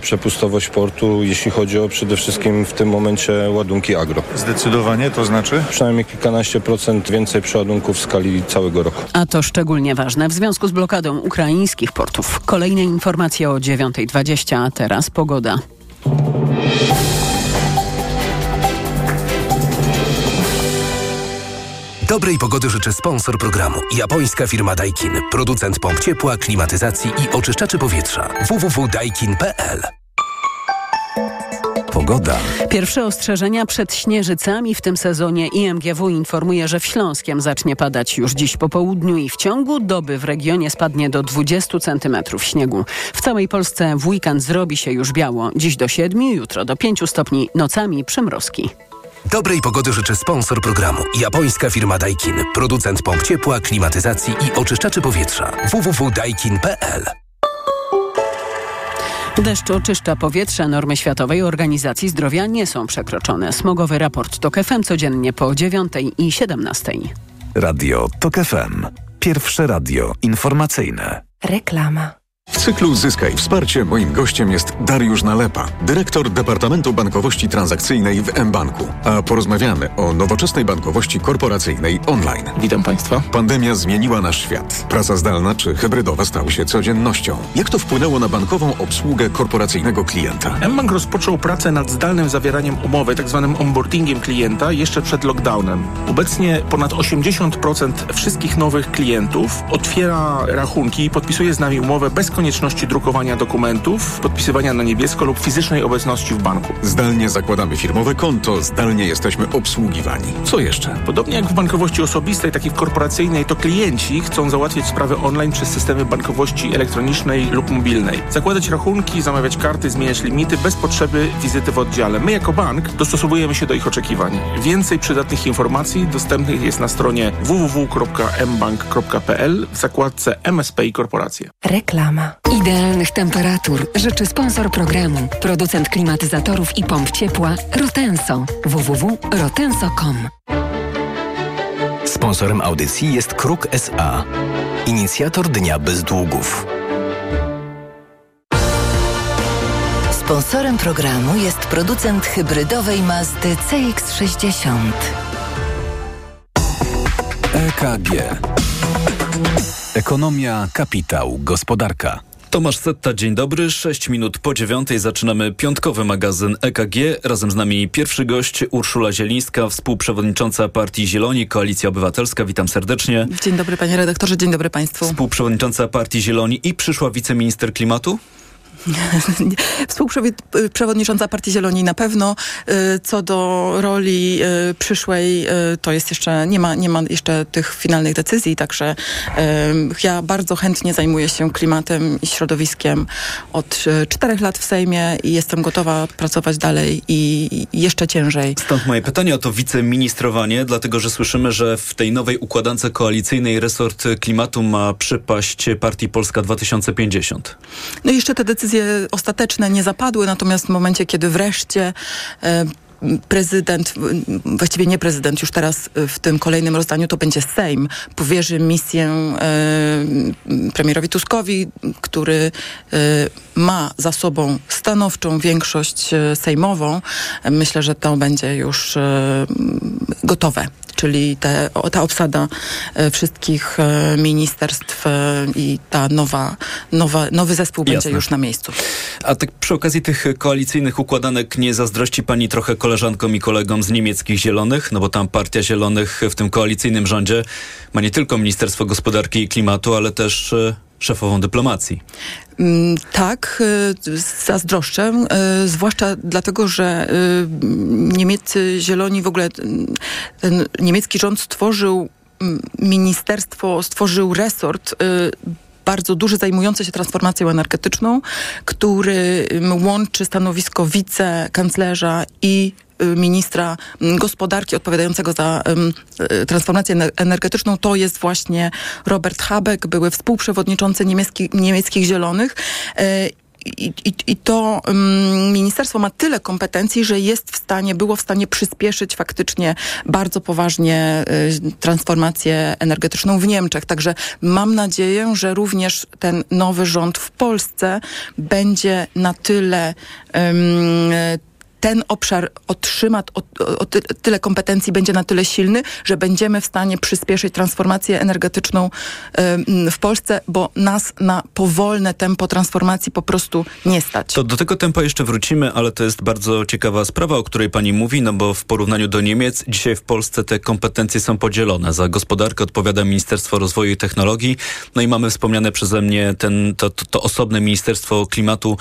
Przepustowość portu, jeśli chodzi o przede wszystkim w tym momencie ładunki agro. Zdecydowanie to znaczy? Przynajmniej kilkanaście procent więcej przeładunków w skali całego roku. A to szczególnie ważne w związku z blokadą ukraińskich portów. Kolejne informacje o 9.20, a teraz pogoda. Dobrej pogody życzy sponsor programu. Japońska firma Daikin. Producent pomp ciepła, klimatyzacji i oczyszczaczy powietrza. www.daikin.pl Pogoda. Pierwsze ostrzeżenia przed śnieżycami w tym sezonie IMGW informuje, że w Śląskiem zacznie padać już dziś po południu i w ciągu doby w regionie spadnie do 20 cm śniegu. W całej Polsce w weekend zrobi się już biało. Dziś do 7, jutro do 5 stopni, nocami przymrozki. Dobrej pogody życzy sponsor programu. Japońska firma Daikin. Producent pomp ciepła, klimatyzacji i oczyszczaczy powietrza. www.daikin.pl Deszcz oczyszcza powietrze. Normy Światowej Organizacji Zdrowia nie są przekroczone. Smogowy raport TOK FM codziennie po 9 i 17. Radio TOK FM. Pierwsze radio informacyjne. Reklama. W cyklu Zyskaj Wsparcie moim gościem jest Dariusz Nalepa, dyrektor Departamentu Bankowości Transakcyjnej w mBanku. A porozmawiamy o nowoczesnej bankowości korporacyjnej online. Witam Państwa. Pandemia zmieniła nasz świat. Praca zdalna czy hybrydowa stały się codziennością. Jak to wpłynęło na bankową obsługę korporacyjnego klienta? mBank rozpoczął pracę nad zdalnym zawieraniem umowy, tzw. Tak onboardingiem klienta jeszcze przed lockdownem. Obecnie ponad 80% wszystkich nowych klientów otwiera rachunki i podpisuje z nami umowę bez konieczności drukowania dokumentów, podpisywania na niebiesko lub fizycznej obecności w banku. Zdalnie zakładamy firmowe konto, zdalnie jesteśmy obsługiwani. Co jeszcze? Podobnie jak w bankowości osobistej, tak i w korporacyjnej, to klienci chcą załatwiać sprawy online przez systemy bankowości elektronicznej lub mobilnej. Zakładać rachunki, zamawiać karty, zmieniać limity bez potrzeby wizyty w oddziale. My jako bank dostosowujemy się do ich oczekiwań. Więcej przydatnych informacji dostępnych jest na stronie www.mbank.pl w zakładce MSP i korporacje. Reklama. Idealnych temperatur życzy sponsor programu, producent klimatyzatorów i pomp ciepła Rotenso. www.rotenso.com Sponsorem audycji jest Kruk SA, inicjator Dnia Bez Długów. Sponsorem programu jest producent hybrydowej Mazdy CX-60. EKG. Ekonomia, kapitał, gospodarka. Tomasz Setta, dzień dobry. 6 minut po dziewiątej zaczynamy piątkowy magazyn EKG. Razem z nami pierwszy gość Urszula Zielińska, współprzewodnicząca Partii Zieloni, Koalicja Obywatelska. Witam serdecznie. Dzień dobry panie redaktorze, dzień dobry państwu. Współprzewodnicząca Partii Zieloni i przyszła wiceminister klimatu? Współprzewodnicząca Partii Zieloni na pewno. Y, co do roli y, przyszłej, y, to jest jeszcze, nie ma, nie ma jeszcze tych finalnych decyzji, także ja bardzo chętnie zajmuję się klimatem i środowiskiem od czterech lat w Sejmie i jestem gotowa pracować dalej i jeszcze ciężej. Stąd moje pytanie o to wiceministrowanie, dlatego że słyszymy, że w tej nowej układance koalicyjnej resort klimatu ma przypaść partii Polska 2050. No i jeszcze te decyzje decyzje ostateczne nie zapadły, natomiast w momencie, kiedy wreszcie e, prezydent, właściwie nie prezydent, już teraz w tym kolejnym rozdaniu to będzie Sejm, powierzy misję e, premierowi Tuskowi, który e, ma za sobą stanowczą większość e, sejmową. Myślę, że to będzie już gotowe czyli te, ta obsada wszystkich ministerstw i ta nowa, nowa, nowy zespół Jasne. będzie już na miejscu. A tak przy okazji tych koalicyjnych układanek nie zazdrości pani trochę koleżankom i kolegom z niemieckich Zielonych? No bo tam Partia Zielonych w tym koalicyjnym rządzie ma nie tylko Ministerstwo Gospodarki i Klimatu, ale też szefową dyplomacji. Mm, tak, zazdroszczę, zwłaszcza dlatego, że niemieccy zieloni w ogóle ten niemiecki rząd stworzył ministerstwo, stworzył resort bardzo duży, zajmujący się transformacją energetyczną, który łączy stanowisko wicekanclerza i Y, ministra mm, gospodarki odpowiadającego za y, transformację energetyczną to jest właśnie Robert Habeck, były współprzewodniczący niemiecki, niemieckich Zielonych. I, i, I to um, ministerstwo ma tyle kompetencji, że jest w stanie, było w stanie przyspieszyć faktycznie bardzo poważnie y, transformację energetyczną w Niemczech. Także mam nadzieję, że również ten nowy rząd w Polsce będzie na tyle ten obszar otrzyma o, o, tyle kompetencji, będzie na tyle silny, że będziemy w stanie przyspieszyć transformację energetyczną w Polsce, bo nas na powolne tempo transformacji po prostu nie stać. To do tego tempa jeszcze wrócimy, ale to jest bardzo ciekawa sprawa, o której pani mówi, no bo w porównaniu do Niemiec dzisiaj w Polsce te kompetencje są podzielone. Za gospodarkę odpowiada Ministerstwo Rozwoju i Technologii, no i mamy wspomniane przeze mnie ten, to, to, to osobne Ministerstwo Klimatu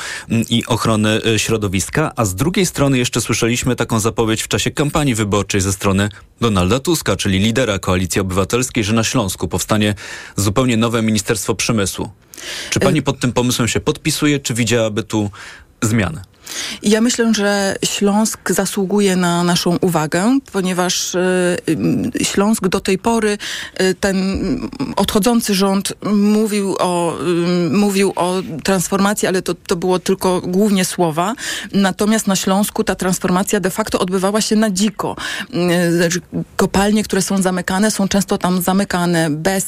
i Ochrony y, Środowiska, a z drugiej strony strony jeszcze słyszeliśmy taką zapowiedź w czasie kampanii wyborczej ze strony Donalda Tuska, czyli lidera Koalicji Obywatelskiej, że na Śląsku powstanie zupełnie nowe Ministerstwo Przemysłu. Czy pani pod tym pomysłem się podpisuje, czy widziałaby tu zmianę? Ja myślę, że Śląsk zasługuje na naszą uwagę, ponieważ y, Śląsk do tej pory, y, ten odchodzący rząd mówił o, y, mówił o transformacji, ale to, to było tylko głównie słowa. Natomiast na Śląsku ta transformacja de facto odbywała się na dziko. Znaczy, kopalnie, które są zamykane, są często tam zamykane bez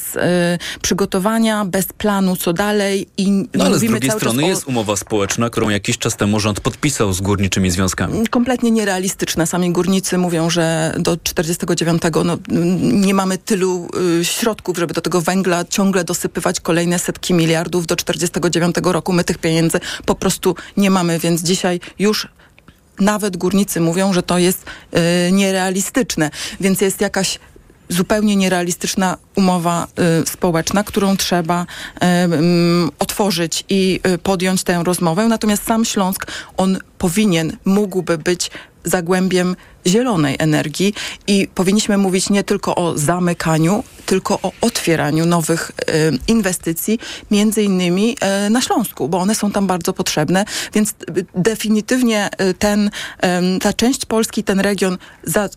przygotowania, bez planu, co dalej. I no ale z drugiej strony o... jest umowa społeczna, którą jakiś czas temu rząd podpisał z górniczymi związkami? Kompletnie nierealistyczne. Sami górnicy mówią, że do 49 no, nie mamy tylu y, środków, żeby do tego węgla ciągle dosypywać kolejne setki miliardów do 49 roku. My tych pieniędzy po prostu nie mamy, więc dzisiaj już nawet górnicy mówią, że to jest y, nierealistyczne, więc jest jakaś zupełnie nierealistyczna umowa y, społeczna, którą trzeba y, y, otworzyć i y, podjąć tę rozmowę. Natomiast sam Śląsk, on powinien, mógłby być zagłębiem zielonej energii i powinniśmy mówić nie tylko o zamykaniu, tylko o otwieraniu nowych inwestycji, między innymi na Śląsku, bo one są tam bardzo potrzebne, więc definitywnie ten, ta część Polski, ten region za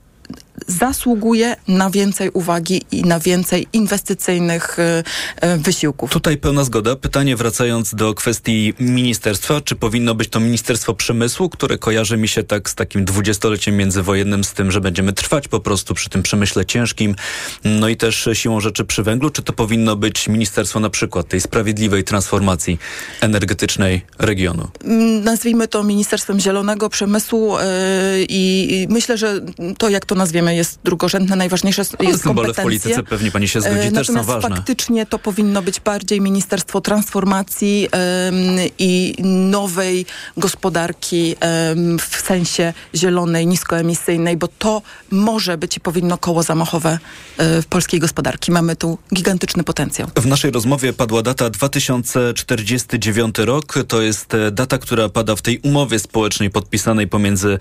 zasługuje na więcej uwagi i na więcej inwestycyjnych y, y, wysiłków. Tutaj pełna zgoda. Pytanie wracając do kwestii ministerstwa, czy powinno być to Ministerstwo Przemysłu, które kojarzy mi się tak z takim dwudziestoleciem międzywojennym, z tym, że będziemy trwać po prostu przy tym przemyśle ciężkim, no i też siłą rzeczy przy węglu, czy to powinno być Ministerstwo na przykład tej sprawiedliwej transformacji energetycznej regionu? Nazwijmy to Ministerstwem Zielonego Przemysłu yy, i myślę, że to jak to nazwiemy jest drugorzędne, najważniejsze jest Ale symbole w polityce pewnie pani się zgodzi, Natomiast też są ważne. faktycznie to powinno być bardziej Ministerstwo Transformacji um, i nowej gospodarki um, w sensie zielonej, niskoemisyjnej, bo to może być i powinno koło zamachowe um, w polskiej gospodarki. Mamy tu gigantyczny potencjał. W naszej rozmowie padła data 2049 rok. To jest e, data, która pada w tej umowie społecznej podpisanej pomiędzy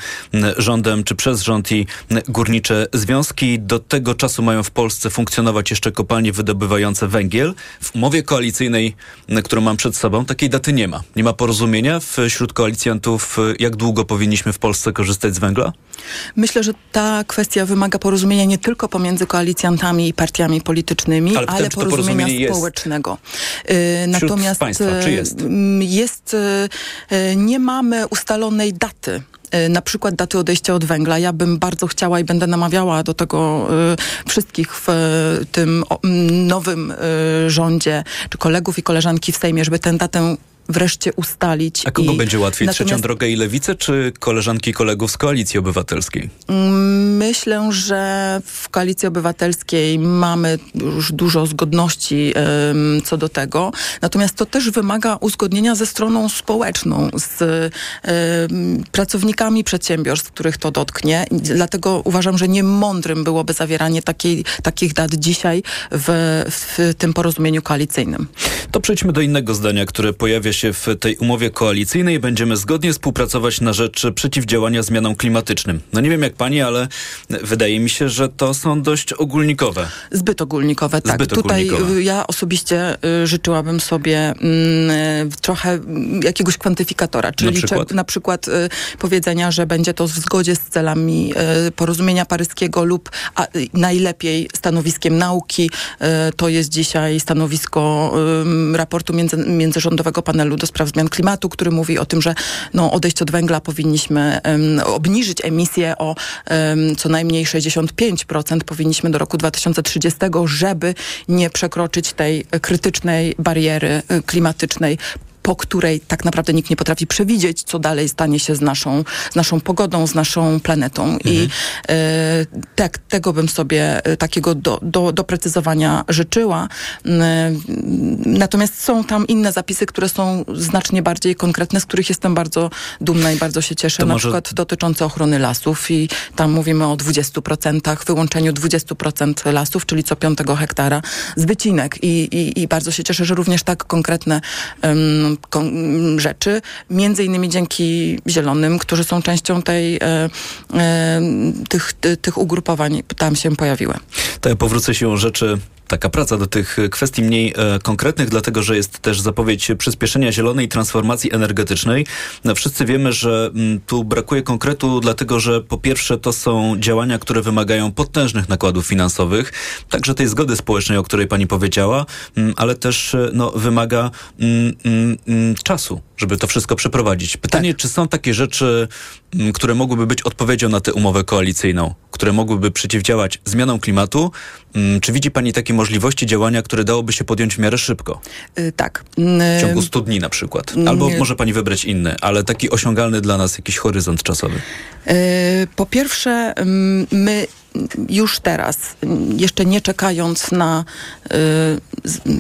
rządem czy przez rząd i górnicze związki do tego czasu mają w Polsce funkcjonować jeszcze kopalnie wydobywające węgiel. W umowie koalicyjnej, którą mam przed sobą, takiej daty nie ma. Nie ma porozumienia wśród koalicjantów, jak długo powinniśmy w Polsce korzystać z węgla? Myślę, że ta kwestia wymaga porozumienia nie tylko pomiędzy koalicjantami i partiami politycznymi, ale, ale porozumienia społecznego. Jest Natomiast państwa, czy jest? jest, nie mamy ustalonej daty Y, na przykład daty odejścia od węgla. Ja bym bardzo chciała i będę namawiała do tego y, wszystkich w y, tym nowym rządzie, czy kolegów i koleżanki w Sejmie, żeby tę datę wreszcie ustalić. A kogo i... będzie łatwiej? Natomiast... Trzecią drogę i lewicę, czy koleżanki i kolegów z Koalicji Obywatelskiej? Mm, myślę, że w Koalicji Obywatelskiej mamy już dużo zgodności um, co do tego. Natomiast to też wymaga uzgodnienia ze stroną społeczną, z um, pracownikami przedsiębiorstw, których to dotknie. Dlatego uważam, że niemądrym byłoby zawieranie takiej, takich dat dzisiaj w, w tym porozumieniu koalicyjnym. To przejdźmy do innego zdania, które pojawia się w tej umowie koalicyjnej. Będziemy zgodnie współpracować na rzecz przeciwdziałania zmianom klimatycznym. No nie wiem jak pani, ale wydaje mi się, że to są dość ogólnikowe. Zbyt ogólnikowe, tak. Zbyt Tutaj ogólnikowe. ja osobiście y, życzyłabym sobie y, trochę jakiegoś kwantyfikatora, czyli na przykład, na przykład y, powiedzenia, że będzie to w zgodzie z celami y, porozumienia paryskiego lub a, najlepiej stanowiskiem nauki. Y, to jest dzisiaj stanowisko raportu między, międzyrządowego panelu panelu do spraw zmian klimatu, który mówi o tym, że no, odejść od węgla powinniśmy um, obniżyć emisję o um, co najmniej 65% powinniśmy do roku 2030, żeby nie przekroczyć tej krytycznej bariery y, klimatycznej po której tak naprawdę nikt nie potrafi przewidzieć, co dalej stanie się z naszą, z naszą pogodą, z naszą planetą. Mhm. I e, tak, tego bym sobie e, takiego do, do, doprecyzowania życzyła. E, natomiast są tam inne zapisy, które są znacznie bardziej konkretne, z których jestem bardzo dumna i bardzo się cieszę. To Na może... przykład dotyczące ochrony lasów i tam mówimy o 20%, wyłączeniu 20% lasów, czyli co piątego hektara z wycinek. I, i, i bardzo się cieszę, że również tak konkretne um, rzeczy, między innymi dzięki Zielonym, którzy są częścią tej, e, e, tych, tych ugrupowań, tam się pojawiły. To ja powrócę się rzeczy taka praca do tych kwestii mniej e, konkretnych, dlatego że jest też zapowiedź przyspieszenia zielonej transformacji energetycznej. No, wszyscy wiemy, że m, mm, tu brakuje konkretu, dlatego że po pierwsze to są działania, które wymagają potężnych nakładów finansowych, także tej zgody społecznej, o której pani powiedziała, m, mm, ale też e, no, wymaga m, mm, czasu, żeby to wszystko przeprowadzić. Pytanie, tak. czy są takie rzeczy, które mogłyby być odpowiedzią na tę umowę koalicyjną, które mogłyby przeciwdziałać zmianom klimatu? Czy widzi pani takie możliwości działania, które dałoby się podjąć w miarę szybko? Yy, tak. W ciągu 100 dni na przykład. Albo yy. może pani wybrać inny, ale taki osiągalny dla nas jakiś horyzont czasowy. Yy, po pierwsze, my już teraz, jeszcze nie czekając na y,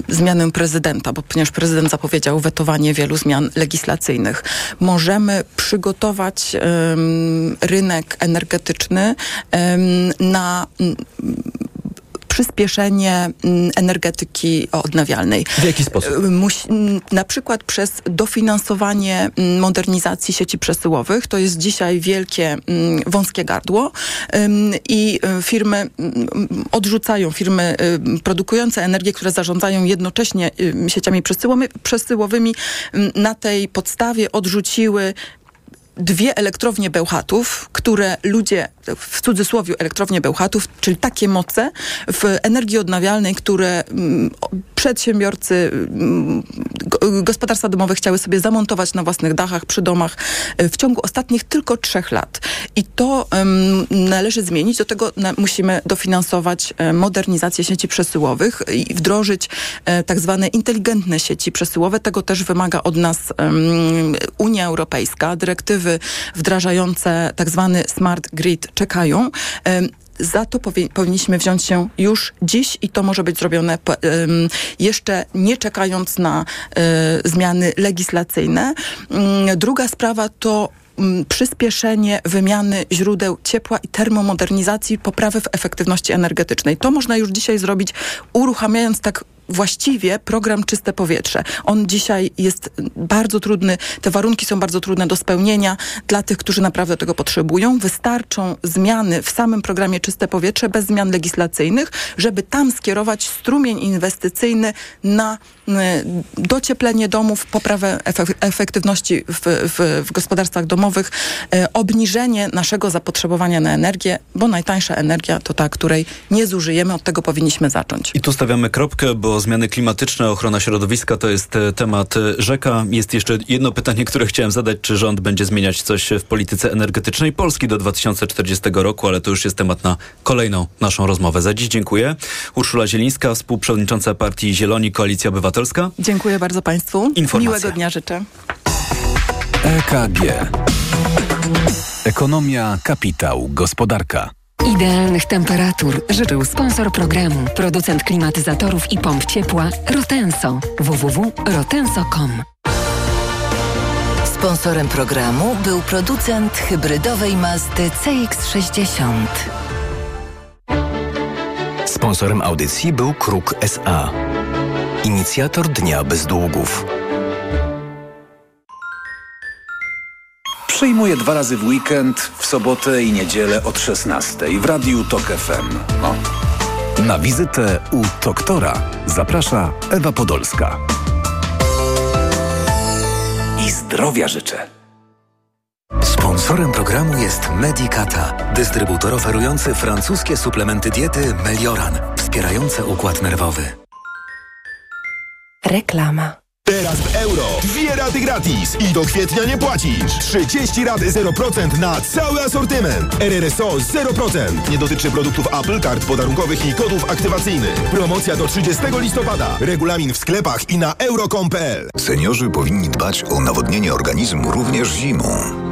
zmianę prezydenta, bo ponieważ prezydent zapowiedział wetowanie wielu zmian legislacyjnych, możemy przygotować y, rynek energetyczny y, na przyspieszenie mm, energetyki odnawialnej. W jaki sposób? Y, musi, mm, na przykład przez dofinansowanie mm, modernizacji sieci przesyłowych. To jest dzisiaj wielkie, wąskie gardło i y, firmy odrzucają, firmy y, produkujące energię, które zarządzają jednocześnie sieciami przesyłowymi, na tej podstawie odrzuciły dwie elektrownie Bełchatów, które ludzie, w cudzysłowie elektrownie Bełchatów, czyli takie moce w energii odnawialnej, które mm, przedsiębiorcy, mm, gospodarstwa domowe chciały sobie zamontować na własnych dachach, przy domach e, w ciągu ostatnich tylko trzech lat. I to um, należy zmienić. Do tego na, musimy dofinansować e, modernizację sieci przesyłowych i wdrożyć e, tak zwane inteligentne sieci przesyłowe. Tego też wymaga od nas um, Unia Europejska. Dyrektywy wdrażające tak zwany smart grid czekają. Um, za to powi powinniśmy wziąć się już dziś i to może być zrobione um, jeszcze nie czekając na um, zmiany legislacyjne. Um, druga sprawa to przyspieszenie wymiany źródeł ciepła i termomodernizacji, poprawy w efektywności energetycznej. To można już dzisiaj zrobić, uruchamiając tak właściwie program Czyste Powietrze. On dzisiaj jest bardzo trudny, te warunki są bardzo trudne do spełnienia dla tych, którzy naprawdę tego potrzebują. Wystarczą zmiany w samym programie Czyste Powietrze bez zmian legislacyjnych, żeby tam skierować strumień inwestycyjny na docieplenie domów, poprawę efektywności w, w, w gospodarstwach domowych, e, obniżenie naszego zapotrzebowania na energię, bo najtańsza energia to ta, której nie zużyjemy, od tego powinniśmy zacząć. I tu stawiamy kropkę, bo zmiany klimatyczne, ochrona środowiska to jest e, temat rzeka. Jest jeszcze jedno pytanie, które chciałem zadać. Czy rząd będzie zmieniać coś w polityce energetycznej Polski do 2040 roku, ale to już jest temat na kolejną naszą rozmowę. Za dziś dziękuję. Urszula Zielińska, współprzewodnicząca partii Zieloni, Koalicja Obywatelska. Dziękuję bardzo Państwu. Informacja. Miłego dnia życzę. EKG. Ekonomia, kapitał, gospodarka. Idealnych temperatur życzył sponsor programu, producent klimatyzatorów i pomp ciepła Rotenso. www.rotenso.com Sponsorem programu był producent hybrydowej Mazdy CX-60. Sponsorem audycji był Kruk SA. Inicjator Dnia Bez Długów. Przyjmuję dwa razy w weekend, w sobotę i niedzielę od 16 w Radiu TOK FM. No. Na wizytę u doktora zaprasza Ewa Podolska. I zdrowia życzę. Sponsorem programu jest Medicata, dystrybutor oferujący francuskie suplementy diety Melioran, wspierające układ nerwowy. Reklama. Teraz w euro. Dwie raty gratis i do kwietnia nie płacisz. 30 rat 0% na cały asortyment. RRSO 0%. Nie dotyczy produktów Apple, kart podarunkowych i kodów aktywacyjnych. Promocja do 30 listopada. Regulamin w sklepach i na euro.com.pl. Seniorzy powinni dbać o nawodnienie organizmu również zimą.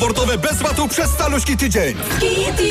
narciarsko-snowboardowe bez watu przez caluśki tydzień.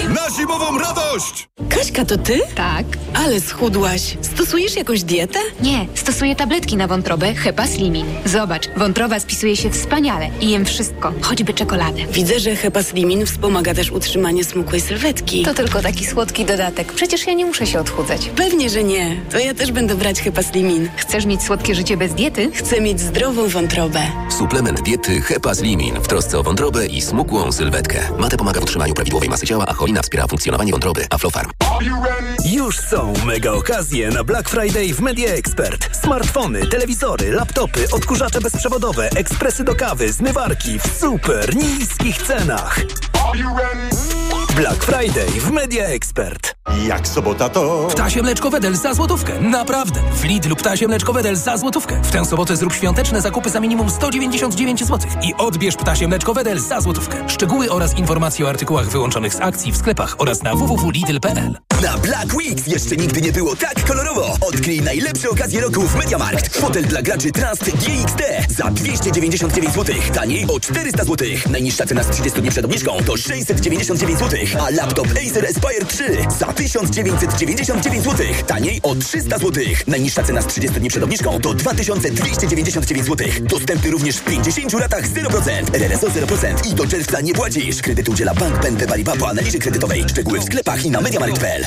Na zimową radość! Kaśka, to ty? Tak. Ale schudłaś. Stosujesz jakąś dietę? Nie, stosuję tabletki na wątrobę Hepa Slimin. Zobacz, wątroba spisuje się wspaniale i jem wszystko, choćby czekoladę. Widzę, że Hepa Slimin wspomaga też utrzymanie smukłej sylwetki. To tylko taki słodki dodatek. Przecież ja nie muszę się odchudzać. Pewnie, że nie. To ja też będę brać Hepa Slimin. Chcesz mieć słodkie życie bez diety? Chcę mieć zdrową wątrobę. Suplement diety Hepa Slimin w trosce o wątrobę i smukłą sylwetkę. Mate pomaga w utrzymaniu prawidłowej masy ciała, a cholina wspiera funkcjonowanie wątroby. Aflofarm. Już są mega okazje na Black Friday w Media Expert. Smartfony, telewizory, laptopy, odkurzacze bezprzewodowe, ekspresy do kawy, zmywarki w super niskich cenach. Black Friday w Media Expert. Jak sobota to... Ptasie mleczko Wedel za złotówkę. Naprawdę. W Lidlu ptasie mleczko Wedel za złotówkę. W tę sobotę zrób świąteczne zakupy za minimum 199 zł. I odbierz ptasie mleczko Wedel za złotówkę. Szczegóły oraz informacje o artykułach wyłączonych z akcji w sklepach oraz na www.lidl.pl. Na Black Weeks jeszcze nigdy nie było tak kolorowo. Odkryj najlepsze okazje roku w MediaMarkt. Fotel dla graczy Trust GXD za 299 zł. Taniej o 400 zł. Najniższa cena z 30 dni przed obniżką to 699 zł. A laptop Acer Aspire 3 za 1999 zł. Taniej o 300 zł. Najniższa cena z 30 dni przed obniżką to 2299 zł. Dostępny również w 50 latach 0%. RRSO 0% i do czerwca nie płacisz. Kredyt udziela Bank BNP Paribas po analizie kredytowej. Szczegóły w sklepach i na MediaMarkt.pl.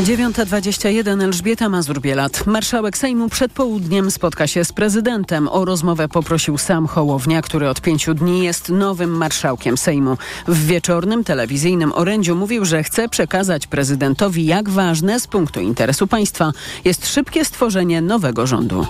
9.21 Elżbieta Mazur-Bielat. Marszałek Sejmu przed południem spotka się z prezydentem. O rozmowę poprosił sam Hołownia, który od pięciu dni jest nowym marszałkiem Sejmu. W wieczornym telewizyjnym orędziu mówił, że chce przekazać prezydentowi, jak ważne z punktu interesu państwa jest szybkie stworzenie nowego rządu.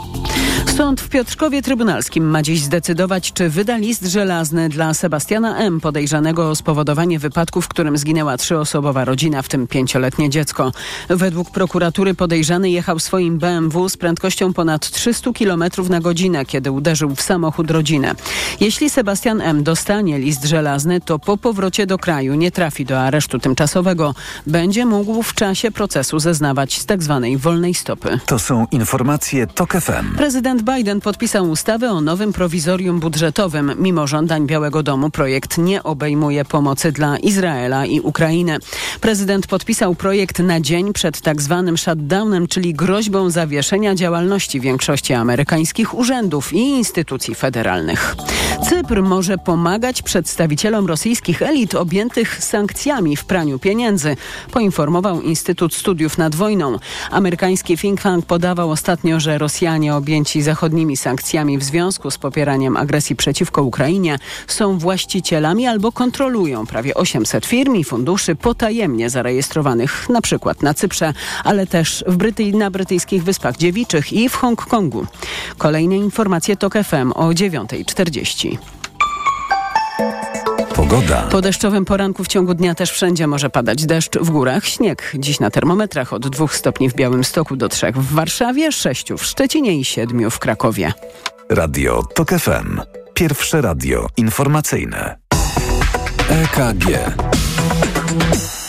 Sąd w Piotrkowie Trybunalskim ma dziś zdecydować, czy wyda list żelazny dla Sebastiana M., podejrzanego o spowodowanie wypadku, w którym zginęła trzyosobowa rodzina, w tym pięcioletnie dziecko. Według prokuratury podejrzany jechał swoim BMW z prędkością ponad 300 km na godzinę, kiedy uderzył w samochód rodziny. Jeśli Sebastian M. dostanie list żelazny, to po powrocie do kraju nie trafi do aresztu tymczasowego. Będzie mógł w czasie procesu zeznawać z tzw. Tak wolnej stopy. To są informacje TOK FM. Prezydent Biden podpisał ustawę o nowym prowizorium budżetowym. Mimo żądań Białego Domu projekt nie obejmuje pomocy dla Izraela i Ukrainy. Prezydent podpisał projekt na dzień przed tak zwanym shutdownem, czyli groźbą zawieszenia działalności większości amerykańskich urzędów i instytucji federalnych. Cypr może pomagać przedstawicielom rosyjskich elit objętych sankcjami w praniu pieniędzy, poinformował Instytut Studiów nad Wojną. Amerykański think tank podawał ostatnio, że Rosjanie objęci zachodnimi sankcjami w związku z popieraniem agresji przeciwko Ukrainie są właścicielami albo kontrolują prawie 800 firm i funduszy potajemnie zarejestrowanych na na Cyprze, ale też w Bryty na brytyjskich Wyspach Dziewiczych i w Hongkongu. Kolejne informacje TOK FM o 9.40. Pogoda. Po deszczowym poranku w ciągu dnia też wszędzie może padać deszcz, w górach śnieg. Dziś na termometrach od 2 stopni w Białymstoku do 3 w Warszawie, 6 w Szczecinie i 7 w Krakowie. Radio TOK FM. Pierwsze radio informacyjne. EKG.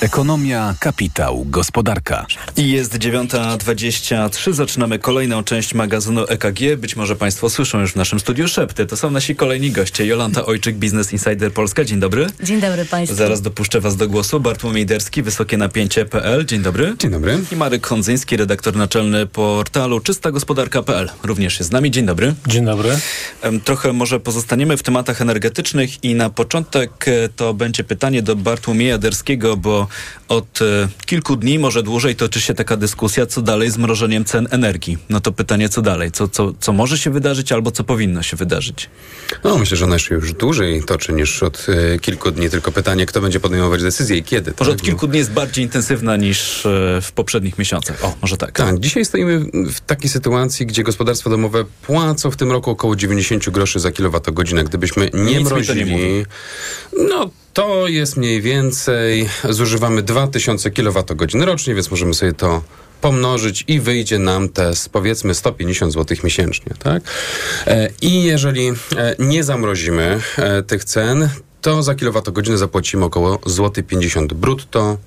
Ekonomia, kapitał, gospodarka. I jest 9.23. Zaczynamy kolejną część magazynu EKG. Być może Państwo słyszą już w naszym studiu szepty. To są nasi kolejni goście. Jolanta Ojczyk, Business Insider Polska. Dzień dobry. Dzień dobry Państwu. Zaraz dopuszczę Was do głosu. Bartłomiej Derski, Wysokie Napięcie.pl. Dzień dobry. Dzień dobry. I Marek Hondzyński, redaktor naczelny portalu czystagospodarka.pl. Również jest z nami. Dzień dobry. Dzień dobry. Trochę może pozostaniemy w tematach energetycznych i na początek e, to będzie pytanie do Bartłomieja Derskiego, bo od e, kilku dni, może dłużej, toczy się taka dyskusja, co dalej z mrożeniem cen energii. No to pytanie, co dalej? Co, co, co może się wydarzyć albo co powinno się wydarzyć? No, myślę, że ona się już dłużej toczy niż od e, kilku dni. Tylko pytanie, kto będzie podejmować decyzję i kiedy. Może tak? od kilku dni jest bardziej intensywna niż e, w poprzednich miesiącach. O, może tak. Tak, dzisiaj stoimy w takiej sytuacji, gdzie gospodarstwa domowe płacą w tym roku około 90 groszy za kilowatogodzinę. Gdybyśmy nie Nic nie mrozili, mówi. no to jest mniej więcej, zużywamy 2000 kilowatogodzin rocznie, więc możemy sobie to pomnożyć i wyjdzie nam te powiedzmy 150 zł miesięcznie, tak? E, I jeżeli e, nie zamrozimy e, tych cen, to za kilowatogodzinę zapłacimy około złoty 50 brutto,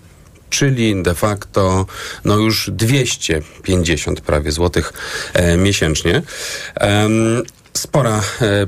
czyli de facto no już 250 prawie złotych miesięcznie. Spora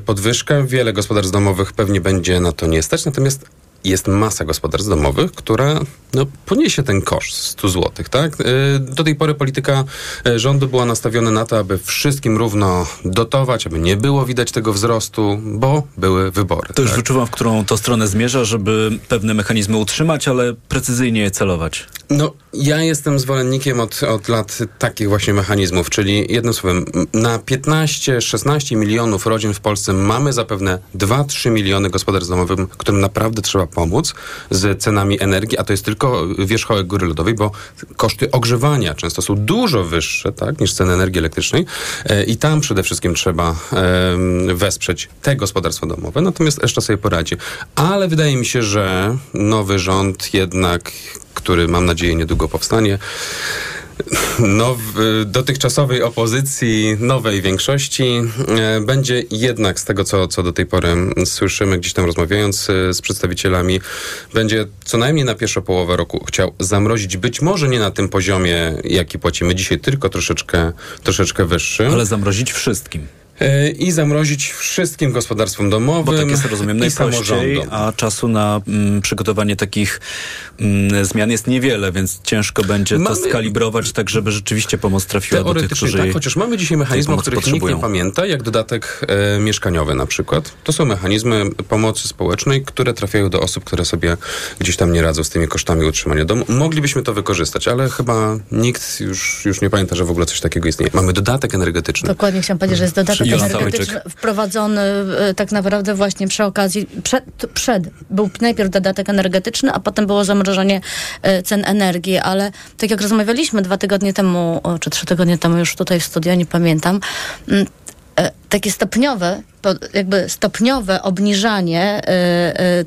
podwyżka, wiele gospodarstw domowych pewnie będzie na to nie stać, natomiast jest masa gospodarstw domowych, która no, poniesie ten koszt 100 zł, tak? E, Do tej pory polityka e, rządu była nastawiona na to, aby wszystkim równo dotować, aby nie było widać tego wzrostu, bo były wybory. To już tak? wyczuwam, w którą to stronę zmierza, żeby pewne mechanizmy utrzymać, ale precyzyjnie je celować. No, ja jestem zwolennikiem od, od lat takich właśnie mechanizmów, czyli jednym słowem, na 15-16 milionów rodzin w Polsce mamy zapewne 2-3 miliony gospodarstw domowych, którym naprawdę trzeba pomóc z cenami energii, a to jest tylko wierzchołek góry lodowej, bo koszty ogrzewania często są dużo wyższe tak, niż ceny energii elektrycznej e, i tam przede wszystkim trzeba wesprzeć te gospodarstwa domowe, natomiast reszta sobie poradzi. Ale wydaje mi się, że nowy rząd jednak który mam nadzieję niedługo powstanie, no, w dotychczasowej opozycji, nowej większości, e, będzie jednak z tego, co, co do tej pory słyszymy, gdzieś tam rozmawiając e, z przedstawicielami, będzie co najmniej na pierwszą połowę roku chciał zamrozić, być może nie na tym poziomie, jaki płacimy dzisiaj, tylko troszeczkę, troszeczkę wyższy. Ale zamrozić wszystkim. E, I zamrozić wszystkim gospodarstwom domowym Bo tak jest, rozumiem, i najprościej, samorządom. a czasu na mm, przygotowanie takich mm, zmian jest niewiele, więc ciężko będzie to Mamy- skalibrować tak, żeby rzeczywiście pomoc trafiła do tych, Teoretycznie którzy tak, chociaż mamy dzisiaj mechanizmy, o których nikt potrzebują. nie pamięta, jak dodatek e, mieszkaniowy na przykład. To są mechanizmy pomocy społecznej, które trafiają do osób, które sobie gdzieś tam nie radzą z tymi kosztami utrzymania domu. Moglibyśmy to wykorzystać, ale chyba nikt już, już nie pamięta, że w ogóle coś takiego istnieje. Mamy dodatek energetyczny. Dokładnie chciałam powiedzieć, że jest dodatek energetyczny wprowadzony e, tak naprawdę właśnie przy okazji, przed, przed, był najpierw dodatek energetyczny, a potem było zamrożenie e, cen energii, ale tak jak rozmawialiśmy dwa tygodnie temu, czy trzy tygodnie temu już tutaj w studio, nie pamiętam, mm, e, takie stopniowe, jakby stopniowe obniżanie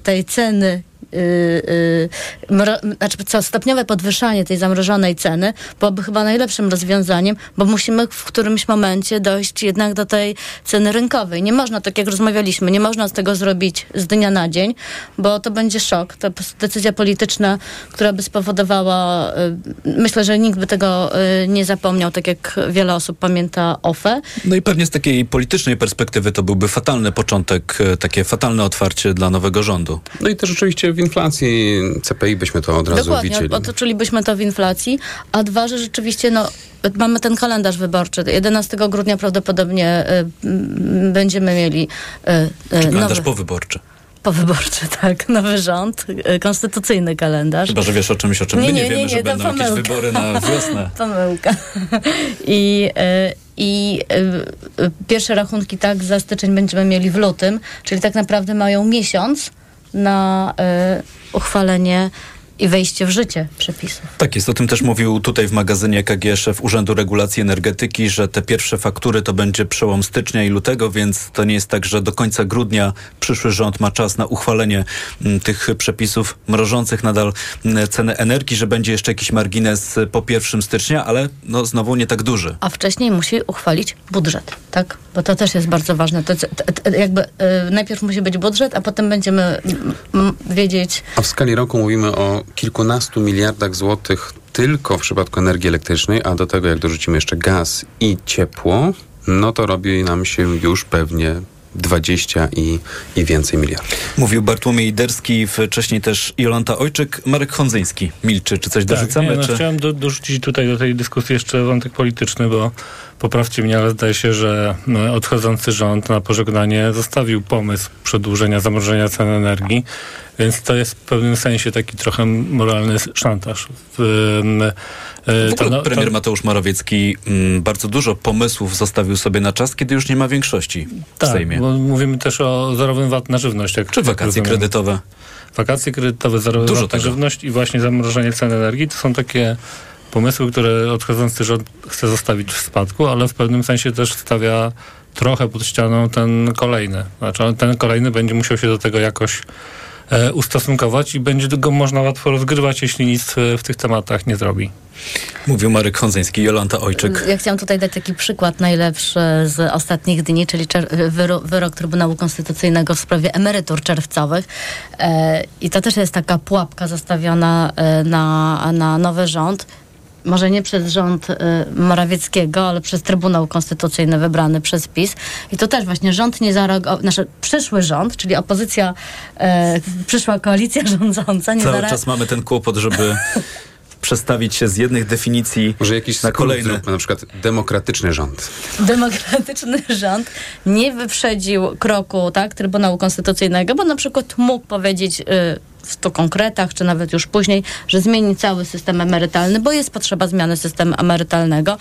tej ceny y, y, mro- znaczy co, stopniowe podwyższanie tej zamrożonej ceny byłoby chyba najlepszym rozwiązaniem, bo musimy w którymś momencie dojść jednak do tej ceny rynkowej. Nie można, tak jak rozmawialiśmy, nie można z tego zrobić z dnia na dzień, bo to będzie szok. To decyzja polityczna, która by spowodowała, y, myślę, że nikt by tego y, nie zapomniał, tak jak wiele osób pamięta OFE. No i pewnie z takiej politycznej perspektywy to byłby fatalny początek, e, takie fatalne otwarcie dla nowego rządu. No i też oczywiście w inflacji CPI byśmy to od razu Dokładnie, widzieli. otoczylibyśmy to w inflacji, a dwa, że rzeczywiście no, mamy ten kalendarz wyborczy. 11 grudnia prawdopodobnie y, będziemy mieli y, y, Kalendarz nowy, powyborczy. powyborczy, tak, nowy rząd, y, konstytucyjny kalendarz. Chyba, że wiesz o czymś, o czym my nie, wiemy, że to będą jakieś pomyłka. wybory na wiosnę. Pomyłka. I, y, i y, pierwsze rachunki tak za styczeń będziemy mieli w lutym, czyli tak naprawdę mają miesiąc na y, uchwalenie i wejście w życie przepisów. Tak jest, o tym też mówił tutaj w magazynie KG szef Urzędu Regulacji Energetyki, że te pierwsze faktury to będzie przełom stycznia i lutego, więc to nie jest tak, że do końca grudnia przyszły rząd ma czas na uchwalenie m, tych przepisów mrożących nadal m, cenę energii, że będzie jeszcze jakiś margines y, po 1 stycznia, ale no znowu nie tak duży. A wcześniej musi uchwalić budżet, tak? Bo to też jest bardzo ważne. To, to, to, jakby y, najpierw musi być budżet, a potem będziemy mm, mm, wiedzieć, A w skali roku mówimy o kilkunastu miliardach złotych tylko w przypadku energii elektrycznej, a do tego jak dorzucimy jeszcze gaz i ciepło, no to robi nam się już pewnie 20 i, i więcej miliardów. Mówił Bartłomiej Derski, wcześniej też Jolanta Ojczyk, Marek Hondzyński. Milczy, czy coś dorzucamy? Tak, nie, no, czy... Chciałem do, dorzucić tutaj do tej dyskusji jeszcze wątek polityczny, bo poprawcie mnie, ale zdaje się, że no, odchodzący rząd na pożegnanie zostawił pomysł przedłużenia, zamrożenia cen energii, więc to jest w pewnym sensie taki trochę moralny szantaż. W, w ogóle no, premier Mateusz Morawiecki m, bardzo dużo pomysłów zostawił sobie na czas, kiedy już nie ma większości w tak, Sejmie. Bo mówimy też o zerowym VAT na żywność. Jak Czy wakacje rozumiem. kredytowe? Wakacje kredytowe, zerowy Dużo VAT na żywność i właśnie zamrożenie cen energii to są takie pomysły, które odchodzący rząd chce zostawić w spadku, ale w pewnym sensie też stawia trochę pod ścianą ten kolejny. Znaczy ten kolejny będzie musiał się do tego jakoś e, ustosunkować i będzie go można łatwo rozgrywać, jeśli nic e, w tych tematach nie zrobi. Mówił Marek Hondzyński, Jolanta Ojczyk. Ja chciałam tutaj dać taki przykład najlepszy z ostatnich dni, czyli czer- wyro- wyrok Trybunału Konstytucyjnego w sprawie emerytur czerwcowych. E, I to też jest taka pułapka zastawiona e, na, na nowy rząd. Może nie przez rząd e, Morawieckiego, ale przez Trybunał Konstytucyjny wybrany przez PiS. I to też właśnie rząd nie zareagował, znaczy przyszły rząd, czyli opozycja, e, przyszła koalicja rządząca nie Cały zareagowała. czas mamy ten kłopot, żeby przestawić się z jednych definicji Może jakiś na kolejne. Zróbmy na przykład demokratyczny rząd. demokratyczny rząd nie wyprzedził kroku tak, Trybunału Konstytucyjnego, bo na przykład mógł powiedzieć y, w to konkretach, czy nawet już później, że zmieni cały system emerytalny, bo jest potrzeba zmiany systemu emerytalnego.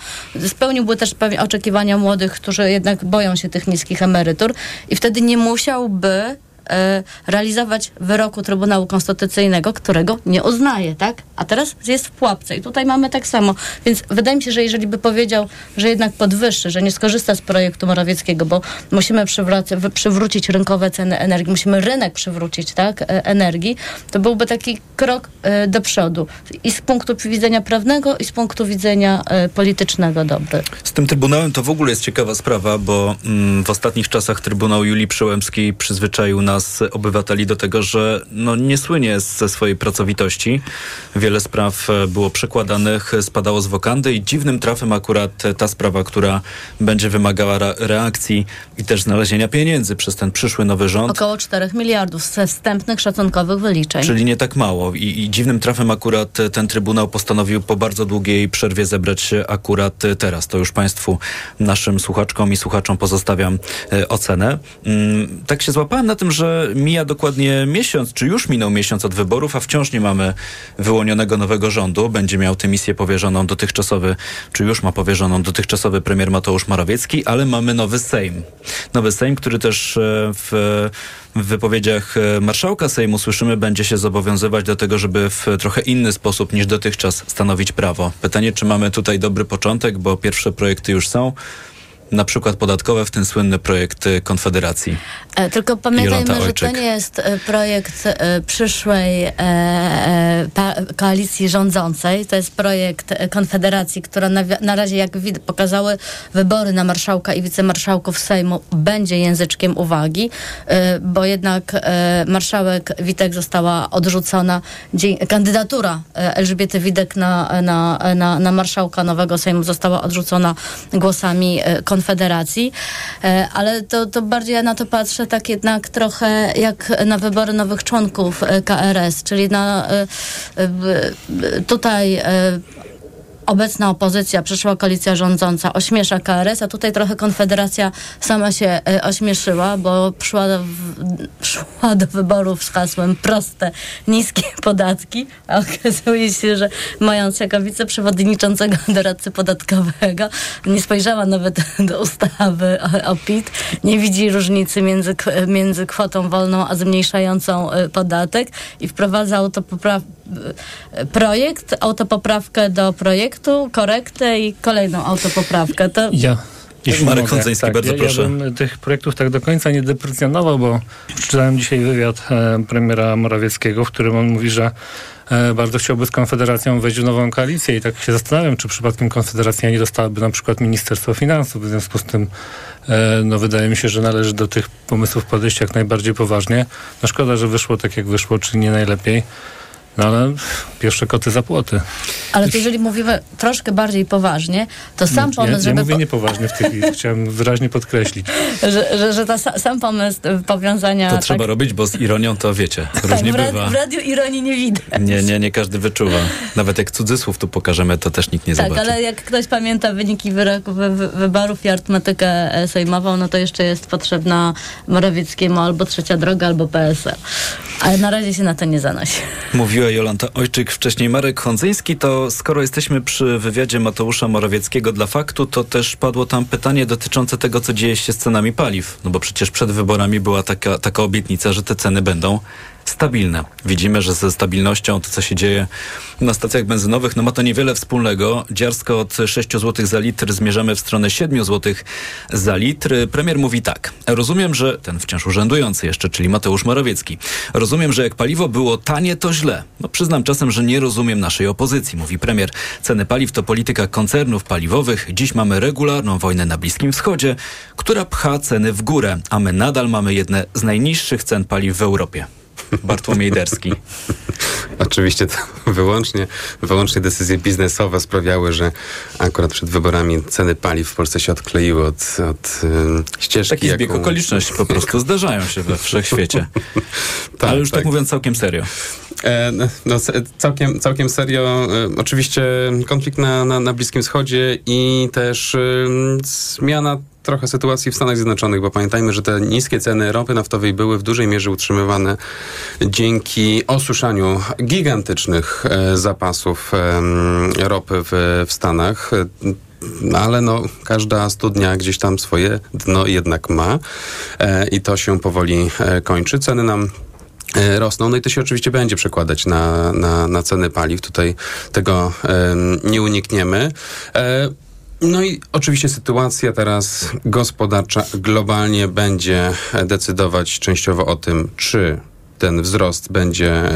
Spełniłby też pewnie oczekiwania młodych, którzy jednak boją się tych niskich emerytur i wtedy nie musiałby realizować wyroku Trybunału Konstytucyjnego, którego nie uznaje, tak? A teraz jest w pułapce i tutaj mamy tak samo. Więc wydaje mi się, że jeżeli by powiedział, że jednak podwyższy, że nie skorzysta z projektu Morawieckiego, bo musimy przywrócić rynkowe ceny energii, musimy rynek przywrócić, tak? E, energii, to byłby taki krok e, do przodu. I z punktu widzenia prawnego, i z punktu widzenia e, politycznego dobry. Z tym Trybunałem to w ogóle jest ciekawa sprawa, bo mm, w ostatnich czasach Trybunał Julii Przyłębskiej przyzwyczaił nas, obywateli, do tego, że no, nie słynie ze swojej pracowitości. Wiele spraw e, było przekładanych, spadało z wokandy i dziwnym trafem akurat e, ta sprawa, która będzie wymagała reakcji i też znalezienia pieniędzy przez ten przyszły nowy rząd. Około 4 miliardów ze wstępnych szacunkowych wyliczeń. Czyli nie tak mało. I, I dziwnym trafem akurat e, ten Trybunał postanowił po bardzo długiej przerwie zebrać się akurat teraz. To już Państwu, naszym słuchaczkom i słuchaczom pozostawiam ocenę. Mm, tak się złapałem na tym, że mija dokładnie miesiąc, czy już minął miesiąc od wyborów, a wciąż nie mamy wyłonionego nowego rządu. Będzie miał tę misję powierzoną dotychczasowy, czy już ma powierzoną dotychczasowy premier Mateusz Morawiecki, ale mamy nowy Sejm. Nowy Sejm, który też e, w w wypowiedziach e, marszałka Sejmu słyszymy, będzie się zobowiązywać do tego, żeby w trochę inny sposób niż dotychczas stanowić prawo. Pytanie, czy mamy tutaj dobry początek, bo pierwsze projekty już są. Na przykład podatkowe, w ten słynny projekt e, Konfederacji. E, Tylko pamiętajmy, że to nie jest e, projekt e, przyszłej e, e, koalicji rządzącej. To jest projekt Konfederacji, która na, na razie, jak pokazały wybory na marszałka i wicemarszałków Sejmu, będzie języczkiem uwagi, bo jednak marszałek Witek została odrzucona, kandydatura Elżbiety Witek na, na, na, na marszałka nowego Sejmu została odrzucona głosami e, Konfederacji, E, ale to, to bardziej ja na to patrzę tak jednak trochę jak na wybory nowych członków e, KRS, czyli na e, tutaj obecna opozycja, przyszła koalicja rządząca ośmiesza KRS, a tutaj trochę Konfederacja sama się e, ośmieszyła, bo szła do, do wyborów z hasłem proste, niskie podatki, a okazuje się, że mając jako wiceprzewodniczącego doradcy podatkowego, nie spojrzała nawet do ustawy o, PIT, nie widzi różnicy między, między kwotą wolną a zmniejszającą e, podatek i wprowadza autopopraw e, projekt, autopoprawkę do projektu, korektę i kolejną autopoprawkę. To Ja. Jeśli Marek mogę, Hondzyński, bardzo ja, proszę. Ja bym tych projektów tak do końca nie deprecjonował, bo przeczytałem dzisiaj wywiad e, premiera Morawieckiego, w którym on mówi, że e, bardzo chciałby z Konfederacją wejść w nową koalicję i tak się zastanawiam, czy przypadkiem Konfederacja nie dostałaby na przykład Ministerstwo Finansów. W związku z tym e, no, wydaje mi się, że należy do tych pomysłów podejść jak najbardziej poważnie. No szkoda, że wyszło tak jak wyszło, czyli nie najlepiej. No ale pierwsze koty za płoty. Ale to jeżeli mówimy troszkę bardziej poważnie, to sam pomysł, ja żeby... mówię niepoważnie w tej chwili, chciałem wyraźnie podkreślić. że, że, że ta, sam pomysł powiązania... To trzeba tak, robić, bo z ironią to wiecie, różnie tak, w, bywa. w radiu ironii nie widać. Nie, nie, nie każdy wyczuwa. Nawet jak cudzysłów tu pokażemy, to też nikt nie tak, zobaczy. ale jak ktoś pamięta wyniki wyroku, wy, wy, wyborów i arytmetykę e, sejmową, no to jeszcze jest potrzebna Morawieckiemu albo Trzecia Droga, albo PSL. Ale na razie się na to nie zanosi. Mówiła Jolanta Ojczyk, wcześniej Marek Hondzyński, to skoro jesteśmy przy wywiadzie Mateusza Morawieckiego dla faktu, to też padło tam pytanie dotyczące tego, co dzieje się z cenami paliw. No bo przecież przed wyborami była taka, taka obietnica, że te ceny będą stabilne. Widzimy, że ze stabilnością to, co się dzieje na stacjach benzynowych, no ma to niewiele wspólnego. Dziarsko od 6 zł za litr zmierzamy w stronę 7 zł za litr. Premier mówi tak. Rozumiem, że ten wciąż urzędujący jeszcze, czyli Mateusz Morawiecki. Rozumiem, że jak paliwo było tanie, to źle. No przyznam czasem, że nie rozumiem naszej opozycji, mówi premier. Ceny paliw to polityka koncernów paliwowych. Dziś mamy regularną wojnę na Bliskim Wschodzie, która pcha ceny w górę, a my nadal mamy jedne z najniższych cen paliw w Europie. Bartłomiej Derski. Oczywiście to wyłącznie, wyłącznie decyzje biznesowe sprawiały, że akurat przed wyborami ceny paliw w Polsce się odkleiły od, od um, ścieżki. Taki zbieg jaką... okoliczności po prostu zdarzają się we wszechświecie. tak, Ale już tak, tak mówiąc całkiem serio. E, no, całkiem, całkiem serio. E, oczywiście konflikt na, na, na Bliskim Wschodzie i też zmiana trochę sytuacji w Stanach Zjednoczonych, bo pamiętajmy, że te niskie ceny ropy naftowej były w dużej mierze utrzymywane dzięki osuszaniu gigantycznych e, zapasów e, ropy w, w Stanach. No, ale no, każda studnia gdzieś tam swoje dno jednak ma e, i to się powoli e, kończy. Ceny nam e, rosną. No i to się oczywiście będzie przekładać na, na, na ceny paliw. Tutaj tego nie unikniemy. No i oczywiście sytuacja teraz gospodarcza globalnie będzie decydować częściowo o tym, czy ten wzrost będzie e,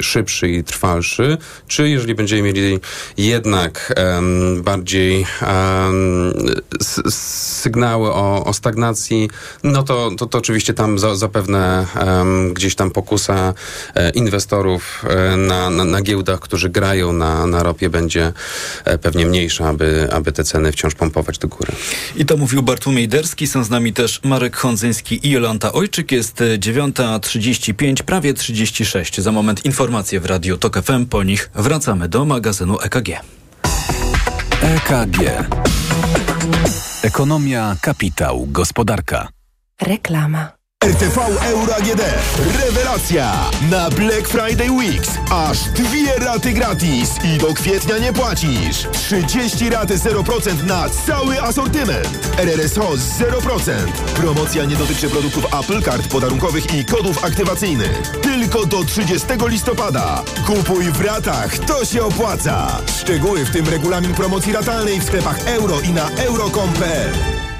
szybszy i trwalszy, czy jeżeli będziemy mieli jednak bardziej sygnały o, o, stagnacji, no to, to, to oczywiście tam za, zapewne gdzieś tam pokusa e, inwestorów e, na, na, na, giełdach, którzy grają na, na ropie będzie pewnie mniejsza, aby, aby te ceny wciąż pompować do góry. I to mówił Bartłomiej Derski, są z nami też Marek Hondzyński i Jolanta Ojczyk. Jest 9.30 35, prawie 36. Za moment informacje w Radiu TOK FM. Po nich wracamy do magazynu EKG. EKG. Ekonomia, kapitał, gospodarka. Reklama. RTV Euro AGD. Rewelacja! Na Black Friday Weeks aż dwie raty gratis i do kwietnia nie płacisz. 30 raty 0% na cały asortyment. RRSO 0%. Promocja nie dotyczy produktów Apple Card podarunkowych i kodów aktywacyjnych. Tylko do 30 listopada. Kupuj w ratach, to się opłaca. Szczegóły w tym regulamin promocji ratalnej w sklepach euro i na euro.com.pl.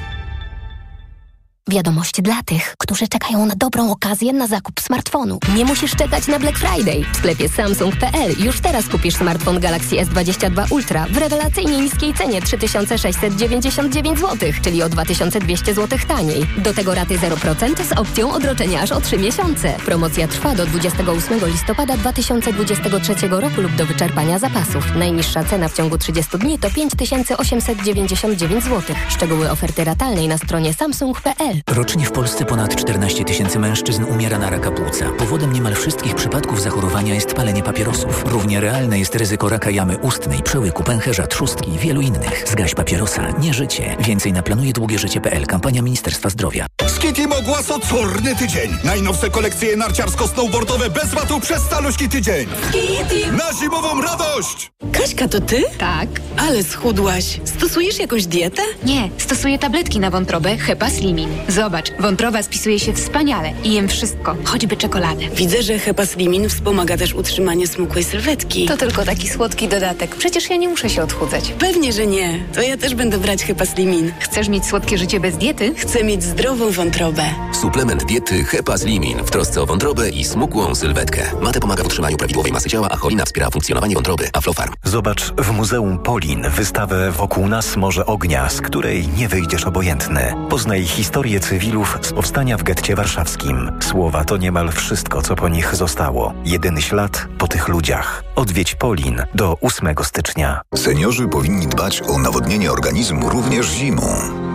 Wiadomość dla tych, którzy czekają na dobrą okazję na zakup smartfonu. Nie musisz czekać na Black Friday. W sklepie Samsung.pl już teraz kupisz smartfon Galaxy S22 Ultra w rewelacyjnie niskiej cenie 3699 zł, czyli o 2200 zł taniej. Do tego raty 0% z opcją odroczenia aż o 3 miesiące. Promocja trwa do 28 listopada 2023 roku lub do wyczerpania zapasów. Najniższa cena w ciągu 30 dni to 5899 zł. Szczegóły oferty ratalnej na stronie samsung.pl. Rocznie w Polsce ponad 14 tysięcy mężczyzn umiera na raka płuca. Powodem niemal wszystkich przypadków zachorowania jest palenie papierosów. Równie realne jest ryzyko raka jamy ustnej, przełyku, pęcherza, trzustki i wielu innych. Zgaś papierosa, nie życie. Więcej na planujedługieżycie.pl. Kampania Ministerstwa Zdrowia. Skiti Mogłas ocorny tydzień. Najnowsze kolekcje narciarsko-snowboardowe bez watu przez caluśki tydzień. Skiti! Na zimową radość! Kaśka, to ty? Tak. Ale schudłaś. Stosujesz jakąś dietę? Nie, stosuję tabletki na wątrobę Hepa Slimin. Zobacz, wątroba spisuje się wspaniale i jem wszystko, choćby czekoladę. Widzę, że Hepa Slimin wspomaga też utrzymanie smukłej sylwetki. To tylko taki słodki dodatek. Przecież ja nie muszę się odchudzać. Pewnie, że nie. To ja też będę brać Hepa Slimin. Chcesz mieć słodkie życie bez diety? Chcę mieć zdrową wątrobę. Suplement diety Hepa Slimin w trosce o wątrobę i smukłą sylwetkę. Mate pomaga w utrzymaniu prawidłowej masy ciała, a cholina wspiera funkcjonowanie wątroby. Aflofarm. Zobacz w Muzeum Polin wystawę Wokół nas Morze Ognia, z której nie wyjdziesz obojętny. Poznaj historię cywilów z powstania w getcie warszawskim. Słowa to niemal wszystko, co po nich zostało. Jedyny ślad po tych ludziach. Odwiedź Polin do 8 stycznia. Seniorzy powinni dbać o nawodnienie organizmu również zimą.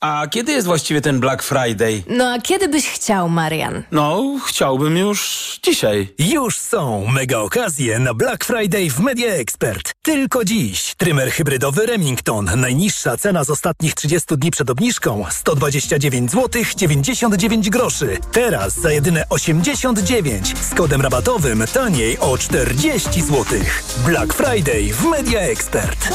a kiedy jest właściwie ten Black Friday? No a kiedy byś chciał, Marian? No, chciałbym już dzisiaj. Już są mega okazje na Black Friday w Media Expert. Tylko dziś. Trymer hybrydowy Remington. Najniższa cena z ostatnich 30 dni przed obniżką 129 zł 99 groszy. Teraz za jedyne 89 z kodem rabatowym taniej o 40 zł. Black Friday w Media Expert.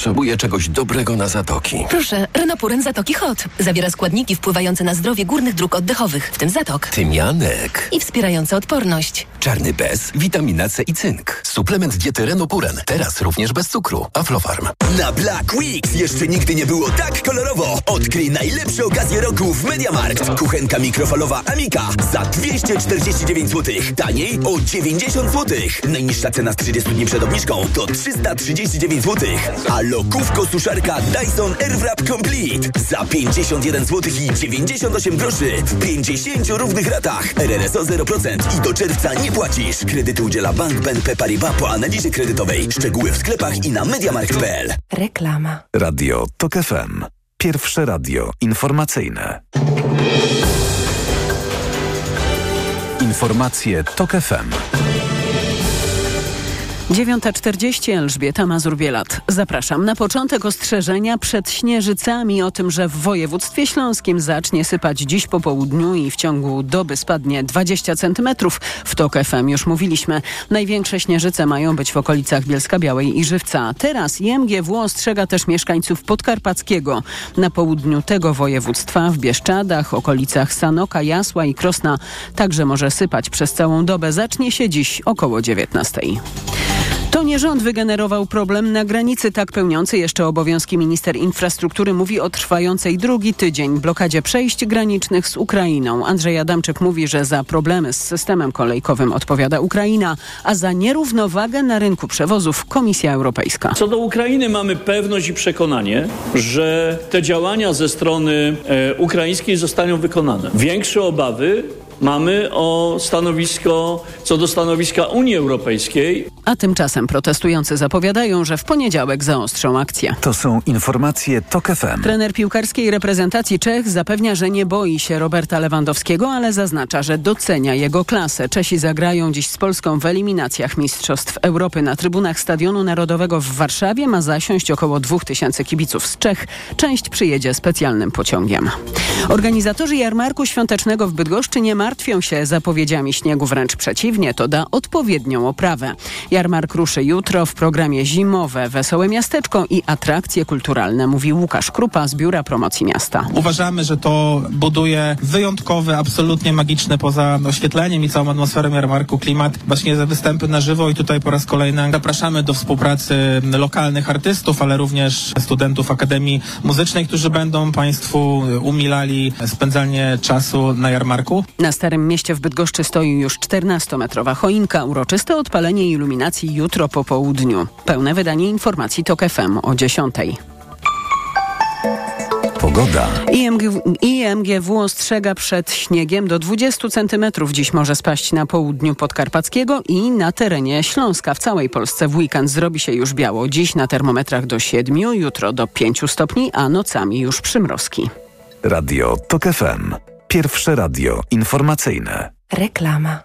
Potrzebuję czegoś dobrego na zatoki. Proszę, Renopuren Zatoki Hot. Zawiera składniki wpływające na zdrowie górnych dróg oddechowych, w tym zatok. Tymianek. I wspierające odporność. Czarny bez, witamina C i cynk. Suplement diety Renopuren. Teraz również bez cukru. Aflofarm. Na Black Weeks jeszcze nigdy nie było tak kolorowo. Odkryj najlepsze okazje roku w Mediamarkt. Kuchenka mikrofalowa Amika za 249 zł. Taniej o 90 zł. Najniższa cena z 30 dni przed obniżką to 339 zł. A lokówko suszarka Dyson Airwrap Complete za 51 zł i 98 groszy w 50 równych ratach. RRSO 0% i do czerwca nie płacisz. Kredyty udziela Bank BNP Paribas po analizie kredytowej. Szczegóły w sklepach i na mediamarkt.pl. Reklama. Radio TOK FM. Pierwsze radio informacyjne. Informacje TOK FM. 9.40 Elżbieta Mazur-Bielat. Zapraszam na początek ostrzeżenia przed śnieżycami o tym, że w województwie śląskim zacznie sypać dziś po południu i w ciągu doby spadnie 20 cm. W TOK FM już mówiliśmy. Największe śnieżyce mają być w okolicach Bielska Białej i Żywca. Teraz IMGW ostrzega też mieszkańców Podkarpackiego. Na południu tego województwa w Bieszczadach, okolicach Sanoka, Jasła i Krosna także może sypać przez całą dobę. Zacznie się dziś około 19. To nie rząd wygenerował problem na granicy. Tak pełniący jeszcze obowiązki minister infrastruktury mówi o trwającej drugi tydzień blokadzie przejść granicznych z Ukrainą. Andrzej Adamczyk mówi, że za problemy z systemem kolejkowym odpowiada Ukraina, a za nierównowagę na rynku przewozów Komisja Europejska. Co do Ukrainy mamy pewność i przekonanie, że te działania ze strony e, ukraińskiej zostaną wykonane. Większe obawy mamy o stanowisko, co do stanowiska Unii Europejskiej. A tymczasem protestujący zapowiadają, że w poniedziałek zaostrzą akcję. To są informacje TOK FM. Trener piłkarskiej reprezentacji Czech zapewnia, że nie boi się Roberta Lewandowskiego, ale zaznacza, że docenia jego klasę. Czesi zagrają dziś z Polską w eliminacjach Mistrzostw Europy. Na trybunach Stadionu Narodowego w Warszawie ma zasiąść około 2000 kibiców z Czech. Część przyjedzie specjalnym pociągiem. Organizatorzy jarmarku świątecznego w Bydgoszczy nie martwią się zapowiedziami śniegu, wręcz przeciwnie, to da odpowiednią oprawę. Jarmark ruszy jutro w programie zimowe Wesołe Miasteczko i atrakcje kulturalne, mówi Łukasz Krupa z Biura Promocji Miasta. Uważamy, że to buduje wyjątkowy, absolutnie magiczny poza oświetleniem i całą atmosferą jarmarku klimat właśnie za występy na żywo i tutaj po raz kolejny zapraszamy do współpracy lokalnych artystów, ale również studentów Akademii Muzycznej, którzy będą Państwu umilali spędzanie czasu na jarmarku. Starym Mieście w Bydgoszczy stoi już 14-metrowa choinka. Uroczyste odpalenie iluminacji jutro po południu. Pełne wydanie informacji TOK FM o 10. Pogoda. IMGW, IMGW ostrzega przed śniegiem do 20 cm. Dziś może spaść na południu Podkarpackiego i na terenie Śląska. W całej Polsce w weekend zrobi się już biało. Dziś na termometrach do 7, jutro do 5 stopni, a nocami już przymrozki. Radio TOK FM. Pierwsze radio informacyjne. Reklama.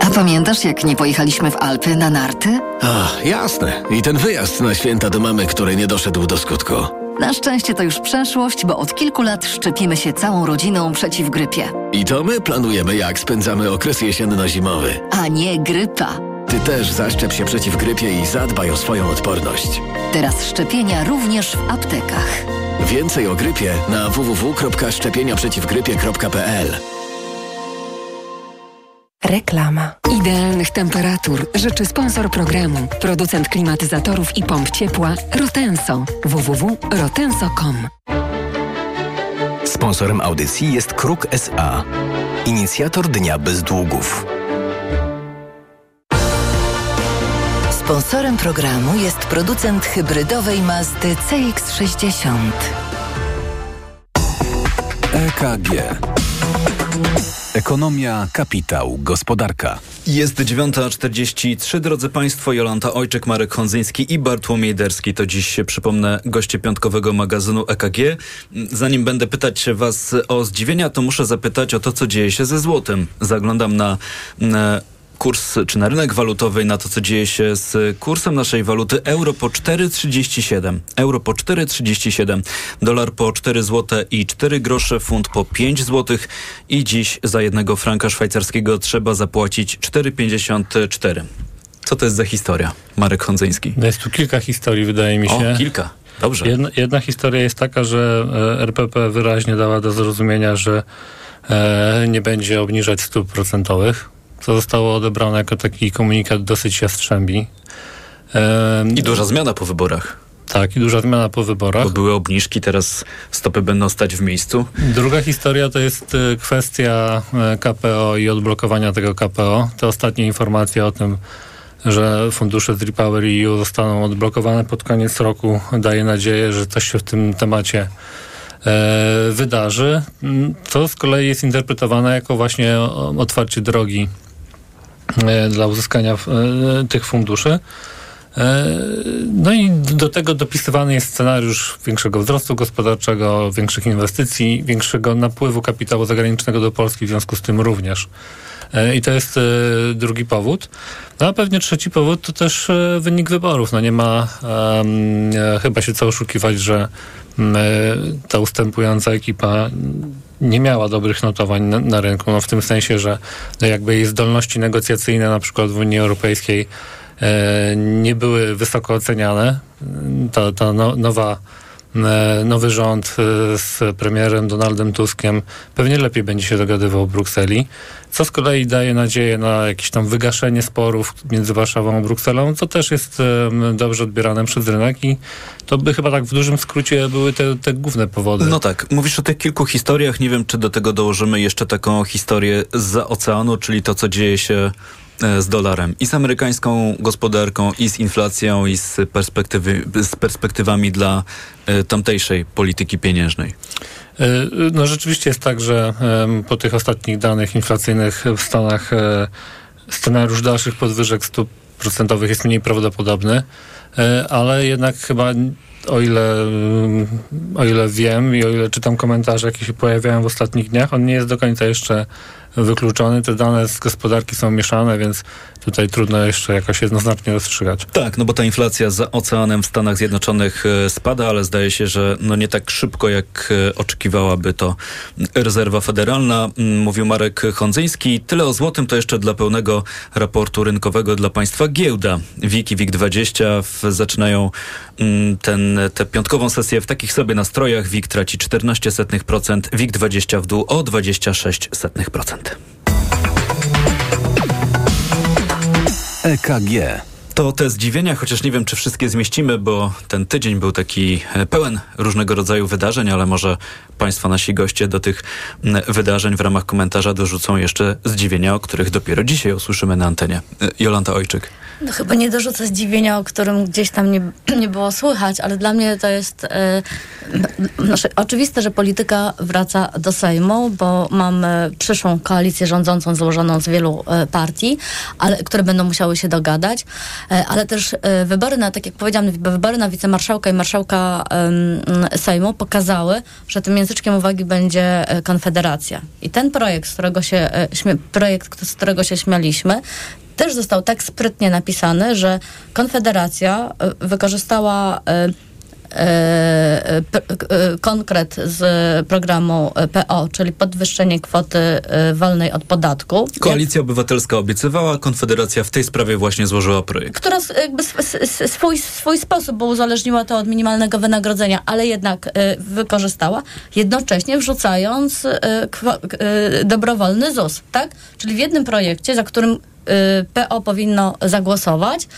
A pamiętasz, jak nie pojechaliśmy w Alpy na narty? Ach, jasne. I ten wyjazd na święta do mamy, który nie doszedł do skutku. Na szczęście to już przeszłość, bo od kilku lat szczepimy się całą rodziną przeciw grypie. I to my planujemy, jak spędzamy okres jesienno-zimowy. A nie grypa. Ty też zaszczep się przeciw grypie i zadbaj o swoją odporność. Teraz szczepienia również w aptekach. Więcej o grypie na www.szczepieniaprzeciwgrypie.pl Reklama. Idealnych temperatur życzy sponsor programu, producent klimatyzatorów i pomp ciepła Rotenso. www.rotenso.com Sponsorem audycji jest Kruk SA, inicjator Dnia Bez Długów. Sponsorem programu jest producent hybrydowej Mazdy CX-60. EKG. Ekonomia, kapitał, gospodarka. Jest 9.43, drodzy Państwo, Jolanta Ojczek, Marek Honzyński i Bartłomiej Derski. To dziś, przypomnę, goście piątkowego magazynu EKG. Zanim będę pytać się Was o zdziwienia, to muszę zapytać o to, co dzieje się ze złotem. Zaglądam na, na kurs, czy na rynek walutowy, na to, co dzieje się z kursem naszej waluty. Euro po 4,37. Euro po 4,37. Dolar po 4 zł i 4 grosze. Funt po 5 zł. I dziś za jednego franka szwajcarskiego trzeba zapłacić 4,54. Co to jest za historia? Marek Hondzyński. No jest tu kilka historii, wydaje mi się. O, kilka. Dobrze. Jedna, jedna historia jest taka, że e, RPP wyraźnie dała do zrozumienia, że e, nie będzie obniżać stóp procentowych co zostało odebrane jako taki komunikat dosyć jastrzębi. I duża zmiana po wyborach. Tak, i duża zmiana po wyborach. Bo były obniżki, teraz stopy będą stać w miejscu. Druga historia to jest e, kwestia e, KPO i odblokowania tego KPO. Te ostatnie informacje o tym, że fundusze z Repower EU zostaną odblokowane pod koniec roku, daje nadzieję, że coś się w tym temacie e, wydarzy. To z kolei jest interpretowane jako właśnie otwarcie drogi dla uzyskania e, tych funduszy. E, no i do tego dopisywany jest scenariusz większego wzrostu gospodarczego, większych inwestycji, większego napływu kapitału zagranicznego do Polski, w związku z tym również. I to jest drugi powód. No a pewnie trzeci powód to też wynik wyborów. No nie ma um, chyba się co oszukiwać, że um, ta ustępująca ekipa nie miała dobrych notowań na, na rynku, no w tym sensie, że jakby jej zdolności negocjacyjne na przykład w Unii Europejskiej e, nie były wysoko oceniane. Ta, ta no, nowa nowy rząd e, z premierem Donaldem Tuskiem pewnie lepiej będzie się dogadywał w Brukseli, co z kolei daje nadzieję na jakieś tam wygaszenie sporów między Warszawą a Brukselą, co też jest dobrze odbierane przez rynek i to by chyba tak w dużym skrócie były te, te główne powody. No tak, mówisz o tych kilku historiach, nie wiem czy do tego dołożymy jeszcze taką historię z oceanu, czyli to co dzieje się E, z dolarem i z amerykańską gospodarką, i z inflacją, i z, perspektywy, z perspektywami dla e, tamtejszej polityki pieniężnej? E, no rzeczywiście jest tak, że po tych ostatnich danych inflacyjnych w Stanach scenariusz dalszych podwyżek stóp procentowych jest mniej prawdopodobny, ale jednak chyba o ile, o ile wiem i o ile czytam komentarze, jakie się pojawiają w ostatnich dniach, on nie jest do końca jeszcze wykluczony. Te dane z gospodarki są mieszane, więc tutaj trudno jeszcze jakoś jednoznacznie rozstrzygać. Tak, no bo ta inflacja za oceanem w Stanach Zjednoczonych e, spada, ale zdaje się, że no nie tak szybko, jak e, oczekiwałaby to rezerwa federalna, mm, mówił Marek Hondzyński. Tyle o złotym to jeszcze dla pełnego raportu rynkowego dla państwa giełda. WIG i WIG20 zaczynają mm, ten, tę piątkową sesję w takich sobie nastrojach. WIG traci 14%, WIG20 w dół o 26%. EKG. To te zdziwienia, chociaż nie wiem, czy wszystkie zmieścimy, bo ten tydzień był taki e, pełen różnego rodzaju wydarzeń, ale może Państwo, nasi goście do tych wydarzeń w ramach komentarza dorzucą jeszcze zdziwienia, o których dopiero dzisiaj usłyszymy na antenie. E, Jolanta Ojczyk. No chyba nie dorzucę zdziwienia, o którym gdzieś tam nie, nie było słychać, ale dla mnie to jest e, znaczy, oczywiste, że polityka wraca do Sejmu, bo mamy przyszłą koalicję rządzącą złożoną z wielu e, partii, ale, które będą musiały się dogadać, e, ale też e, wybory na, tak jak powiedziałam, wybory na wicemarszałka i marszałka Sejmu pokazały, że tym języczkiem uwagi będzie Konfederacja. I ten projekt, z którego się, projekt, z którego się śmialiśmy, też został tak sprytnie napisany, że Konfederacja e, wykorzystała e, e, konkret z programu PO, czyli podwyższenie kwoty wolnej od podatku. Koalicja Obywatelska obiecywała, Konfederacja w tej sprawie właśnie złożyła projekt. która jakby swój, swój sposób, bo uzależniła to od minimalnego wynagrodzenia, ale jednak wykorzystała, jednocześnie wrzucając dobrowolny ZUS, tak? Czyli w jednym projekcie, za którym PO powinno zagłosować,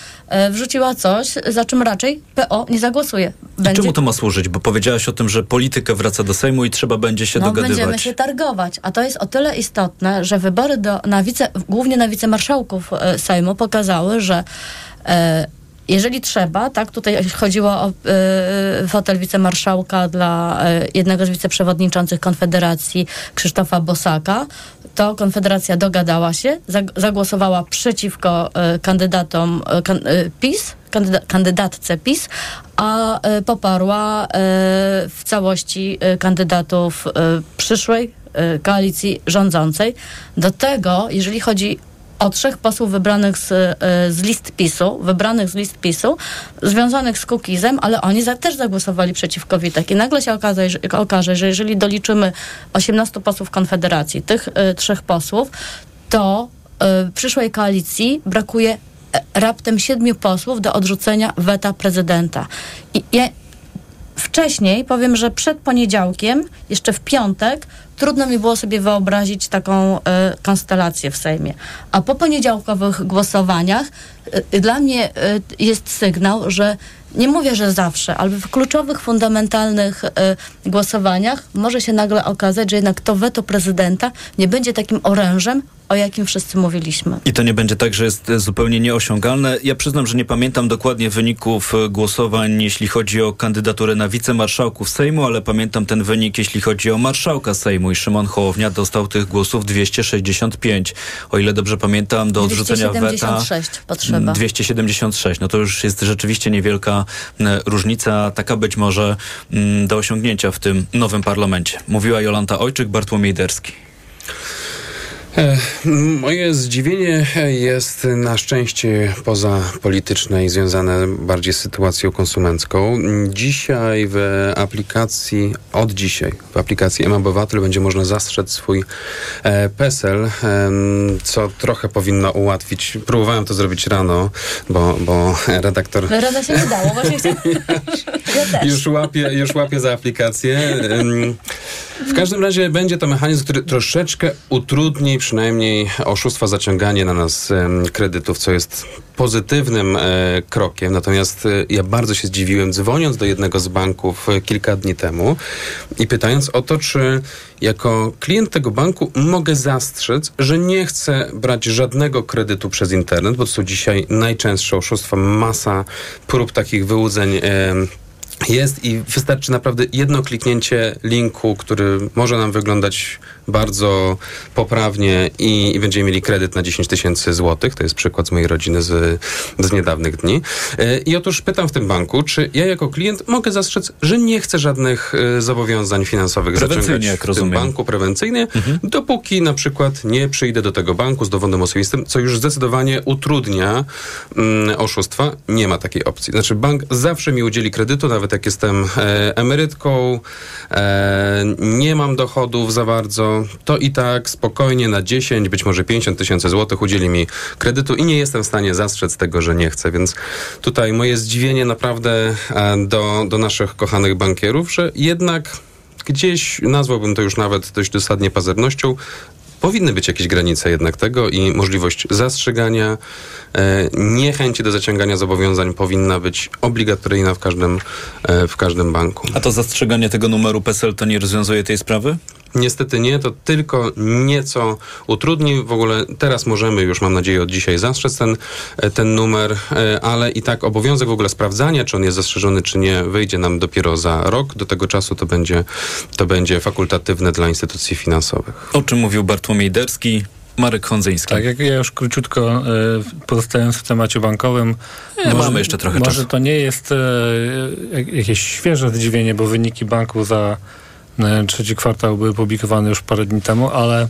y, wrzuciła coś, za czym raczej PO nie zagłosuje. I Czemu to ma służyć? Bo powiedziałaś o tym, że polityka wraca do Sejmu i trzeba będzie się no, dogadywać. będziemy się targować, a to jest o tyle istotne, że wybory do, na wice, głównie na wicemarszałków e, Sejmu pokazały, że e, jeżeli trzeba, tak, tutaj chodziło o e, fotel wicemarszałka dla e, jednego z wiceprzewodniczących Konfederacji, Krzysztofa Bosaka, to Konfederacja dogadała się, zag- zagłosowała przeciwko e, kandydatom e, e, PiS, kandyda- kandydatce PiS, a poparła w całości kandydatów przyszłej koalicji rządzącej. Do tego, jeżeli chodzi o trzech posłów wybranych z, e, z list PiSu, wybranych z list PiSu, związanych z Kukizem, ale oni za, też zagłosowali przeciwko Witek. I nagle się okaże, że, okaże, że jeżeli doliczymy 18 posłów Konfederacji, tych e, trzech posłów, to e, przyszłej koalicji brakuje raptem siedmiu posłów do odrzucenia weta prezydenta. I ja wcześniej, powiem, że przed poniedziałkiem, jeszcze w piątek, trudno mi było sobie wyobrazić taką e, konstelację w Sejmie. A po poniedziałkowych głosowaniach e, dla mnie e, jest sygnał, że nie mówię, że zawsze, ale w kluczowych, fundamentalnych e, głosowaniach może się nagle okazać, że jednak to weto prezydenta nie będzie takim orężem, o jakim wszyscy mówiliśmy. I to nie będzie tak, że jest zupełnie nieosiągalne. Ja przyznam, że nie pamiętam dokładnie wyników e, głosowań, jeśli chodzi o kandydaturę na wicemarszałków Sejmu, ale pamiętam ten wynik, jeśli chodzi o marszałka Sejmu i Szymon Hołownia dostał tych głosów 265. O ile dobrze pamiętam, do odrzucenia weta 276 potrzeba. 276. No to już jest rzeczywiście niewielka e, różnica, taka być może mm, do osiągnięcia w tym nowym parlamencie. Mówiła Jolanta Ojczyk, Bartłomiej Derski. E, Moje zdziwienie jest na szczęście poza polityczne i związane bardziej z sytuacją konsumencką. Dzisiaj w aplikacji, od dzisiaj w aplikacji M-Obywatel będzie można zastrzec swój e, PESEL, em, co trochę powinno ułatwić. Próbowałem to zrobić rano, bo, bo redaktor Rada się nie dało, właśnie. Ja też. już łapie, już łapie za aplikację. W każdym razie będzie to mechanizm, który troszeczkę utrudni przynajmniej oszustwa zaciąganie na nas kredytów, co jest pozytywnym e, krokiem. Natomiast e, ja bardzo się zdziwiłem, dzwoniąc do jednego z banków e, kilka dni temu i pytając o to, czy jako klient tego banku mogę zastrzec, że nie chcę brać żadnego kredytu przez internet, bo to są dzisiaj najczęstsze oszustwa, masa prób takich wyłudzeń. Jest i wystarczy naprawdę jedno kliknięcie linku, który może nam wyglądać bardzo poprawnie i, i będziemy mieli kredyt na 10 tysięcy złotych. To jest przykład z mojej rodziny z, z niedawnych dni. E, I otóż pytam w tym banku, czy ja jako klient mogę zastrzec, że nie chcę żadnych e, zobowiązań finansowych zaciągać jak w tym rozumiem. banku prewencyjnie, dopóki na przykład nie przyjdę do tego banku z dowodem osobistym, co już zdecydowanie utrudnia mm, oszustwa. Nie ma takiej opcji. Znaczy bank zawsze mi udzieli kredytu, nawet jak jestem e, emerytką, e, nie mam dochodów za bardzo, to i tak spokojnie na 10, być może 50 tysięcy złotych udzieli mi kredytu i nie jestem w stanie zastrzec tego, że nie chcę. Więc tutaj moje zdziwienie naprawdę e, do, do naszych kochanych bankierów, że jednak gdzieś nazwałbym to już nawet dość dosadnie pazernością. Powinny być jakieś granice jednak tego i możliwość zastrzegania, e, niechęci do zaciągania zobowiązań powinna być obligatoryjna w każdym, e, w każdym banku. A to zastrzeganie tego numeru PESEL to nie rozwiązuje tej sprawy? Niestety nie, to tylko nieco utrudni. W ogóle teraz możemy już, mam nadzieję, od dzisiaj zastrzec ten, e, ten numer, e, ale i tak obowiązek w ogóle sprawdzania, czy on jest zastrzeżony, czy nie, wyjdzie nam dopiero za rok. Do tego czasu to będzie, to będzie fakultatywne dla instytucji finansowych. O czym mówił Bartłomiej Derski, Marek Hondzyński. Tak, jak ja już króciutko e, pozostając w temacie bankowym. Nie, mamy jeszcze trochę może czasu. to nie jest jak- jakieś świeże zdziwienie, bo wyniki banku za trzeci kwartał były publikowane już parę dni temu, ale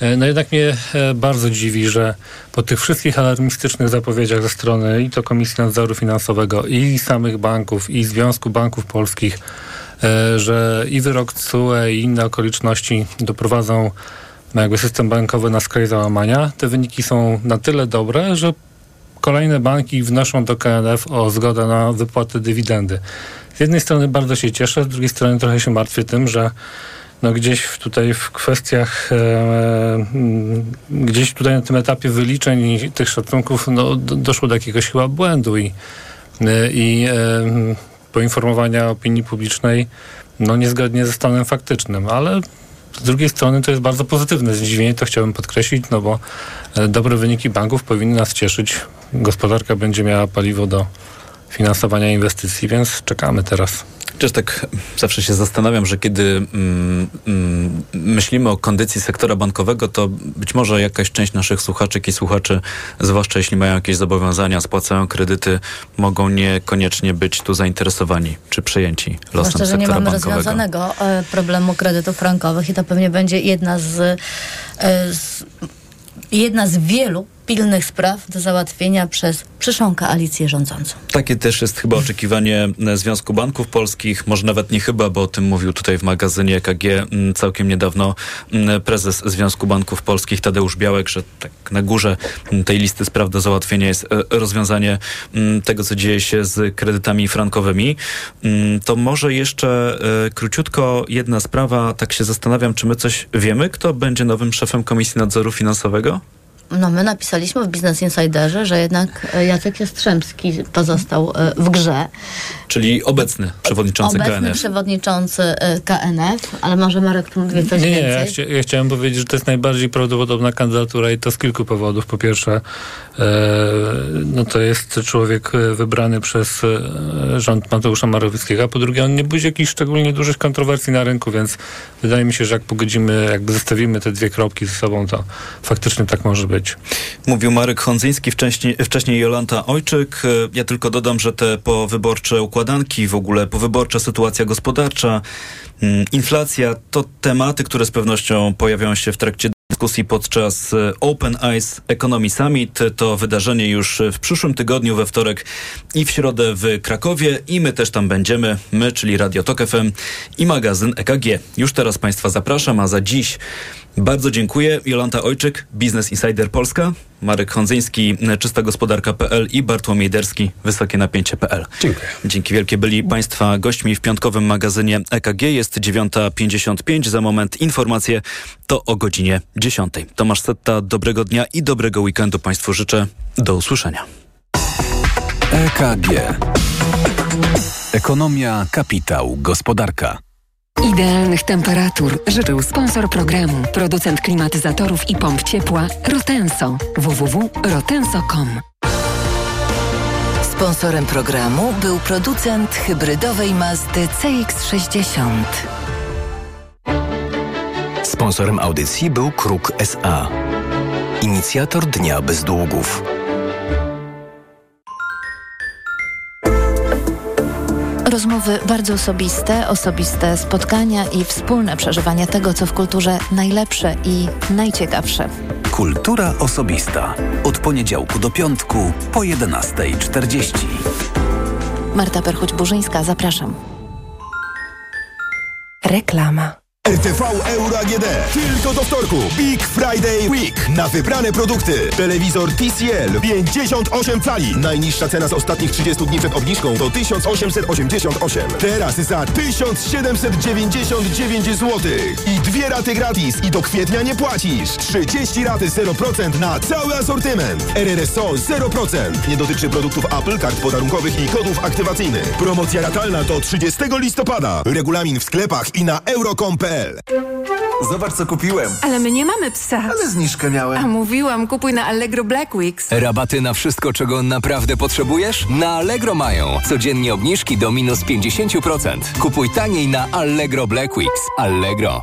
E, no jednak mnie e, bardzo dziwi, że po tych wszystkich alarmistycznych zapowiedziach ze strony i to Komisji Nadzoru Finansowego, i samych banków, i Związku Banków Polskich, e, że i wyrok CUE i inne okoliczności doprowadzą no jakby system bankowy na skraj załamania, te wyniki są na tyle dobre, że kolejne banki wnoszą do KNF o zgodę na wypłatę dywidendy. Z jednej strony bardzo się cieszę, z drugiej strony trochę się martwię tym, że no gdzieś tutaj w kwestiach, e, mm, gdzieś tutaj na tym etapie wyliczeń tych szacunków no, do, doszło do jakiegoś chyba błędu i, e, i e, poinformowania opinii publicznej no niezgodnie ze stanem faktycznym, ale z drugiej strony to jest bardzo pozytywne zdziwienie, to chciałbym podkreślić, no bo e, dobre wyniki banków powinny nas cieszyć. Gospodarka będzie miała paliwo do finansowania inwestycji, więc czekamy teraz. Też tak zawsze się zastanawiam, że kiedy mm, mm, myślimy o kondycji sektora bankowego, to być może jakaś część naszych słuchaczek i słuchaczy, zwłaszcza jeśli mają jakieś zobowiązania, spłacają kredyty, mogą niekoniecznie być tu zainteresowani czy przejęci losem Zwłaszcza, że sektora nie mamy bankowego. rozwiązanego e, problemu kredytów frankowych i to pewnie będzie jedna z, e, z jedna z wielu pilnych spraw do załatwienia przez przyszłą koalicję rządzącą. Takie też jest chyba oczekiwanie Związku Banków Polskich, może nawet nie chyba, bo o tym mówił tutaj w magazynie EKG m, całkiem niedawno m, prezes Związku Banków Polskich Tadeusz Białek, że tak na górze m, tej listy spraw do załatwienia jest e, rozwiązanie tego, co dzieje się z kredytami frankowymi. To może jeszcze e, króciutko jedna sprawa, tak się zastanawiam, czy my coś wiemy, kto będzie nowym szefem Komisji Nadzoru Finansowego? No my napisaliśmy w Business Insiderze, że jednak e, Jacek Jastrzębski pozostał e, w grze. Czyli obecny przewodniczący Obecny KNF. przewodniczący e, KNF, ale może Marek tu wie coś Nie, nie, ja, więcej. chcia, ja chciałem powiedzieć, że to jest najbardziej prawdopodobna kandydatura i to z kilku powodów. Po pierwsze, e, no to jest człowiek wybrany przez rząd Mateusza Morawieckiego, a po drugie on nie budzi jakichś szczególnie dużych kontrowersji na rynku, więc wydaje mi się, że jak pogodzimy, jakby zestawimy te dwie kropki ze sobą, to faktycznie tak może być. Mówił Marek Hondzyński, wcześniej, wcześniej Jolanta Ojczyk. E, Ja tylko dodam, że te powyborcze układanki, w ogóle powyborcza sytuacja gospodarcza, mm, inflacja to tematy, które z pewnością pojawią się w trakcie dyskusji podczas e, Open Eyes Economy Summit. To wydarzenie już w przyszłym tygodniu, we wtorek i w środę w Krakowie i my też tam będziemy, my, czyli Radio Tok FM i magazyn EKG. Już teraz Państwa zapraszam, a za dziś bardzo dziękuję. Jolanta Ojczyk, Business Insider Polska, Marek Hondzyński, czystagospodarka.pl i Bartłomiej Derski, wysokie napięcie.pl. Dziękuję. Dzięki wielkie byli Państwa gośćmi w piątkowym magazynie EKG. Jest 9.55, za moment informacje, to o godzinie 10. Tomasz Setta, dobrego dnia i dobrego weekendu Państwu życzę. Do usłyszenia. EKG. Ekonomia, kapitał, gospodarka. Idealnych temperatur życzył sponsor programu, producent klimatyzatorów i pomp ciepła Rotenso www.rotenso.com. Sponsorem programu był producent hybrydowej Mazdy CX-60. Sponsorem audycji był Kruk SA. Inicjator Dnia Bez Długów. Rozmowy bardzo osobiste, osobiste spotkania i wspólne przeżywanie tego, co w kulturze najlepsze i najciekawsze. Kultura osobista. Od poniedziałku do piątku po 11.40. Marta Perchuć-Burzyńska, zapraszam. Reklama. RTV Euro AGD. Tylko do wtorku. Big Friday Week. Na wybrane produkty. Telewizor TCL 58 cali. Najniższa cena z ostatnich 30 dni przed obniżką to 1888. Teraz za 1799 zł. I dwie raty gratis. I do kwietnia nie płacisz. 30 raty 0% na cały asortyment. RRSO 0%. Nie dotyczy produktów Apple, kart podarunkowych i kodów aktywacyjnych. Promocja ratalna do 30 listopada. Regulamin w sklepach i na euro.com.pl Zobacz, co kupiłem. Ale my nie mamy psa. Ale zniżkę miałem. A mówiłam, kupuj na Allegro Black Weeks. Rabaty na wszystko, czego naprawdę potrzebujesz? Na Allegro mają. Codziennie obniżki do minus 50%. Kupuj taniej na Allegro Black Weeks. Allegro.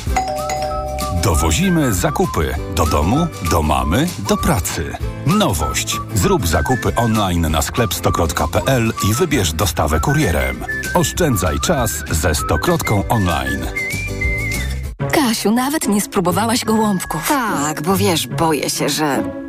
Dowozimy zakupy do domu, do mamy, do pracy. Nowość. Zrób zakupy online na sklep stokrotka.pl i wybierz dostawę kurierem. Oszczędzaj czas ze Stokrotką online. Kasiu, nawet nie spróbowałaś gołąbków. Tak, bo wiesz, boję się, że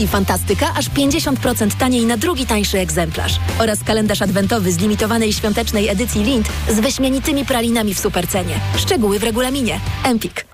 i fantastyka aż 50% taniej na drugi tańszy egzemplarz. Oraz kalendarz adwentowy z limitowanej świątecznej edycji Lind z wyśmienitymi pralinami w supercenie. Szczegóły w regulaminie. Empik.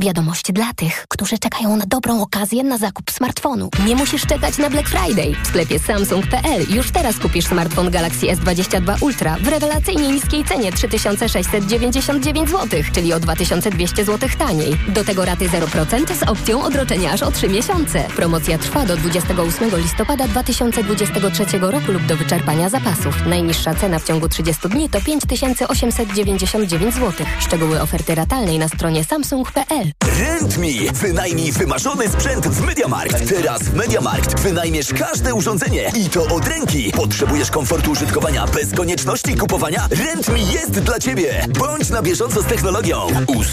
Wiadomość dla tych, którzy czekają na dobrą okazję na zakup smartfonu. Nie musisz czekać na Black Friday. W sklepie Samsung.pl już teraz kupisz smartfon Galaxy S22 Ultra w rewelacyjnie niskiej cenie 3699 zł, czyli o 2200 zł taniej. Do tego raty 0% z opcją odroczenia aż o 3 miesiące. Promocja trwa do 28 listopada 2023 roku lub do wyczerpania zapasów. Najniższa cena w ciągu 30 dni to 5899 zł. Szczegóły oferty ratalnej na stronie samsung.pl. RentMe. Wynajmij wymarzony sprzęt w MediaMarkt. Teraz w MediaMarkt wynajmiesz każde urządzenie i to od ręki. Potrzebujesz komfortu użytkowania bez konieczności kupowania? RentMe jest dla Ciebie. Bądź na bieżąco z technologią. Usług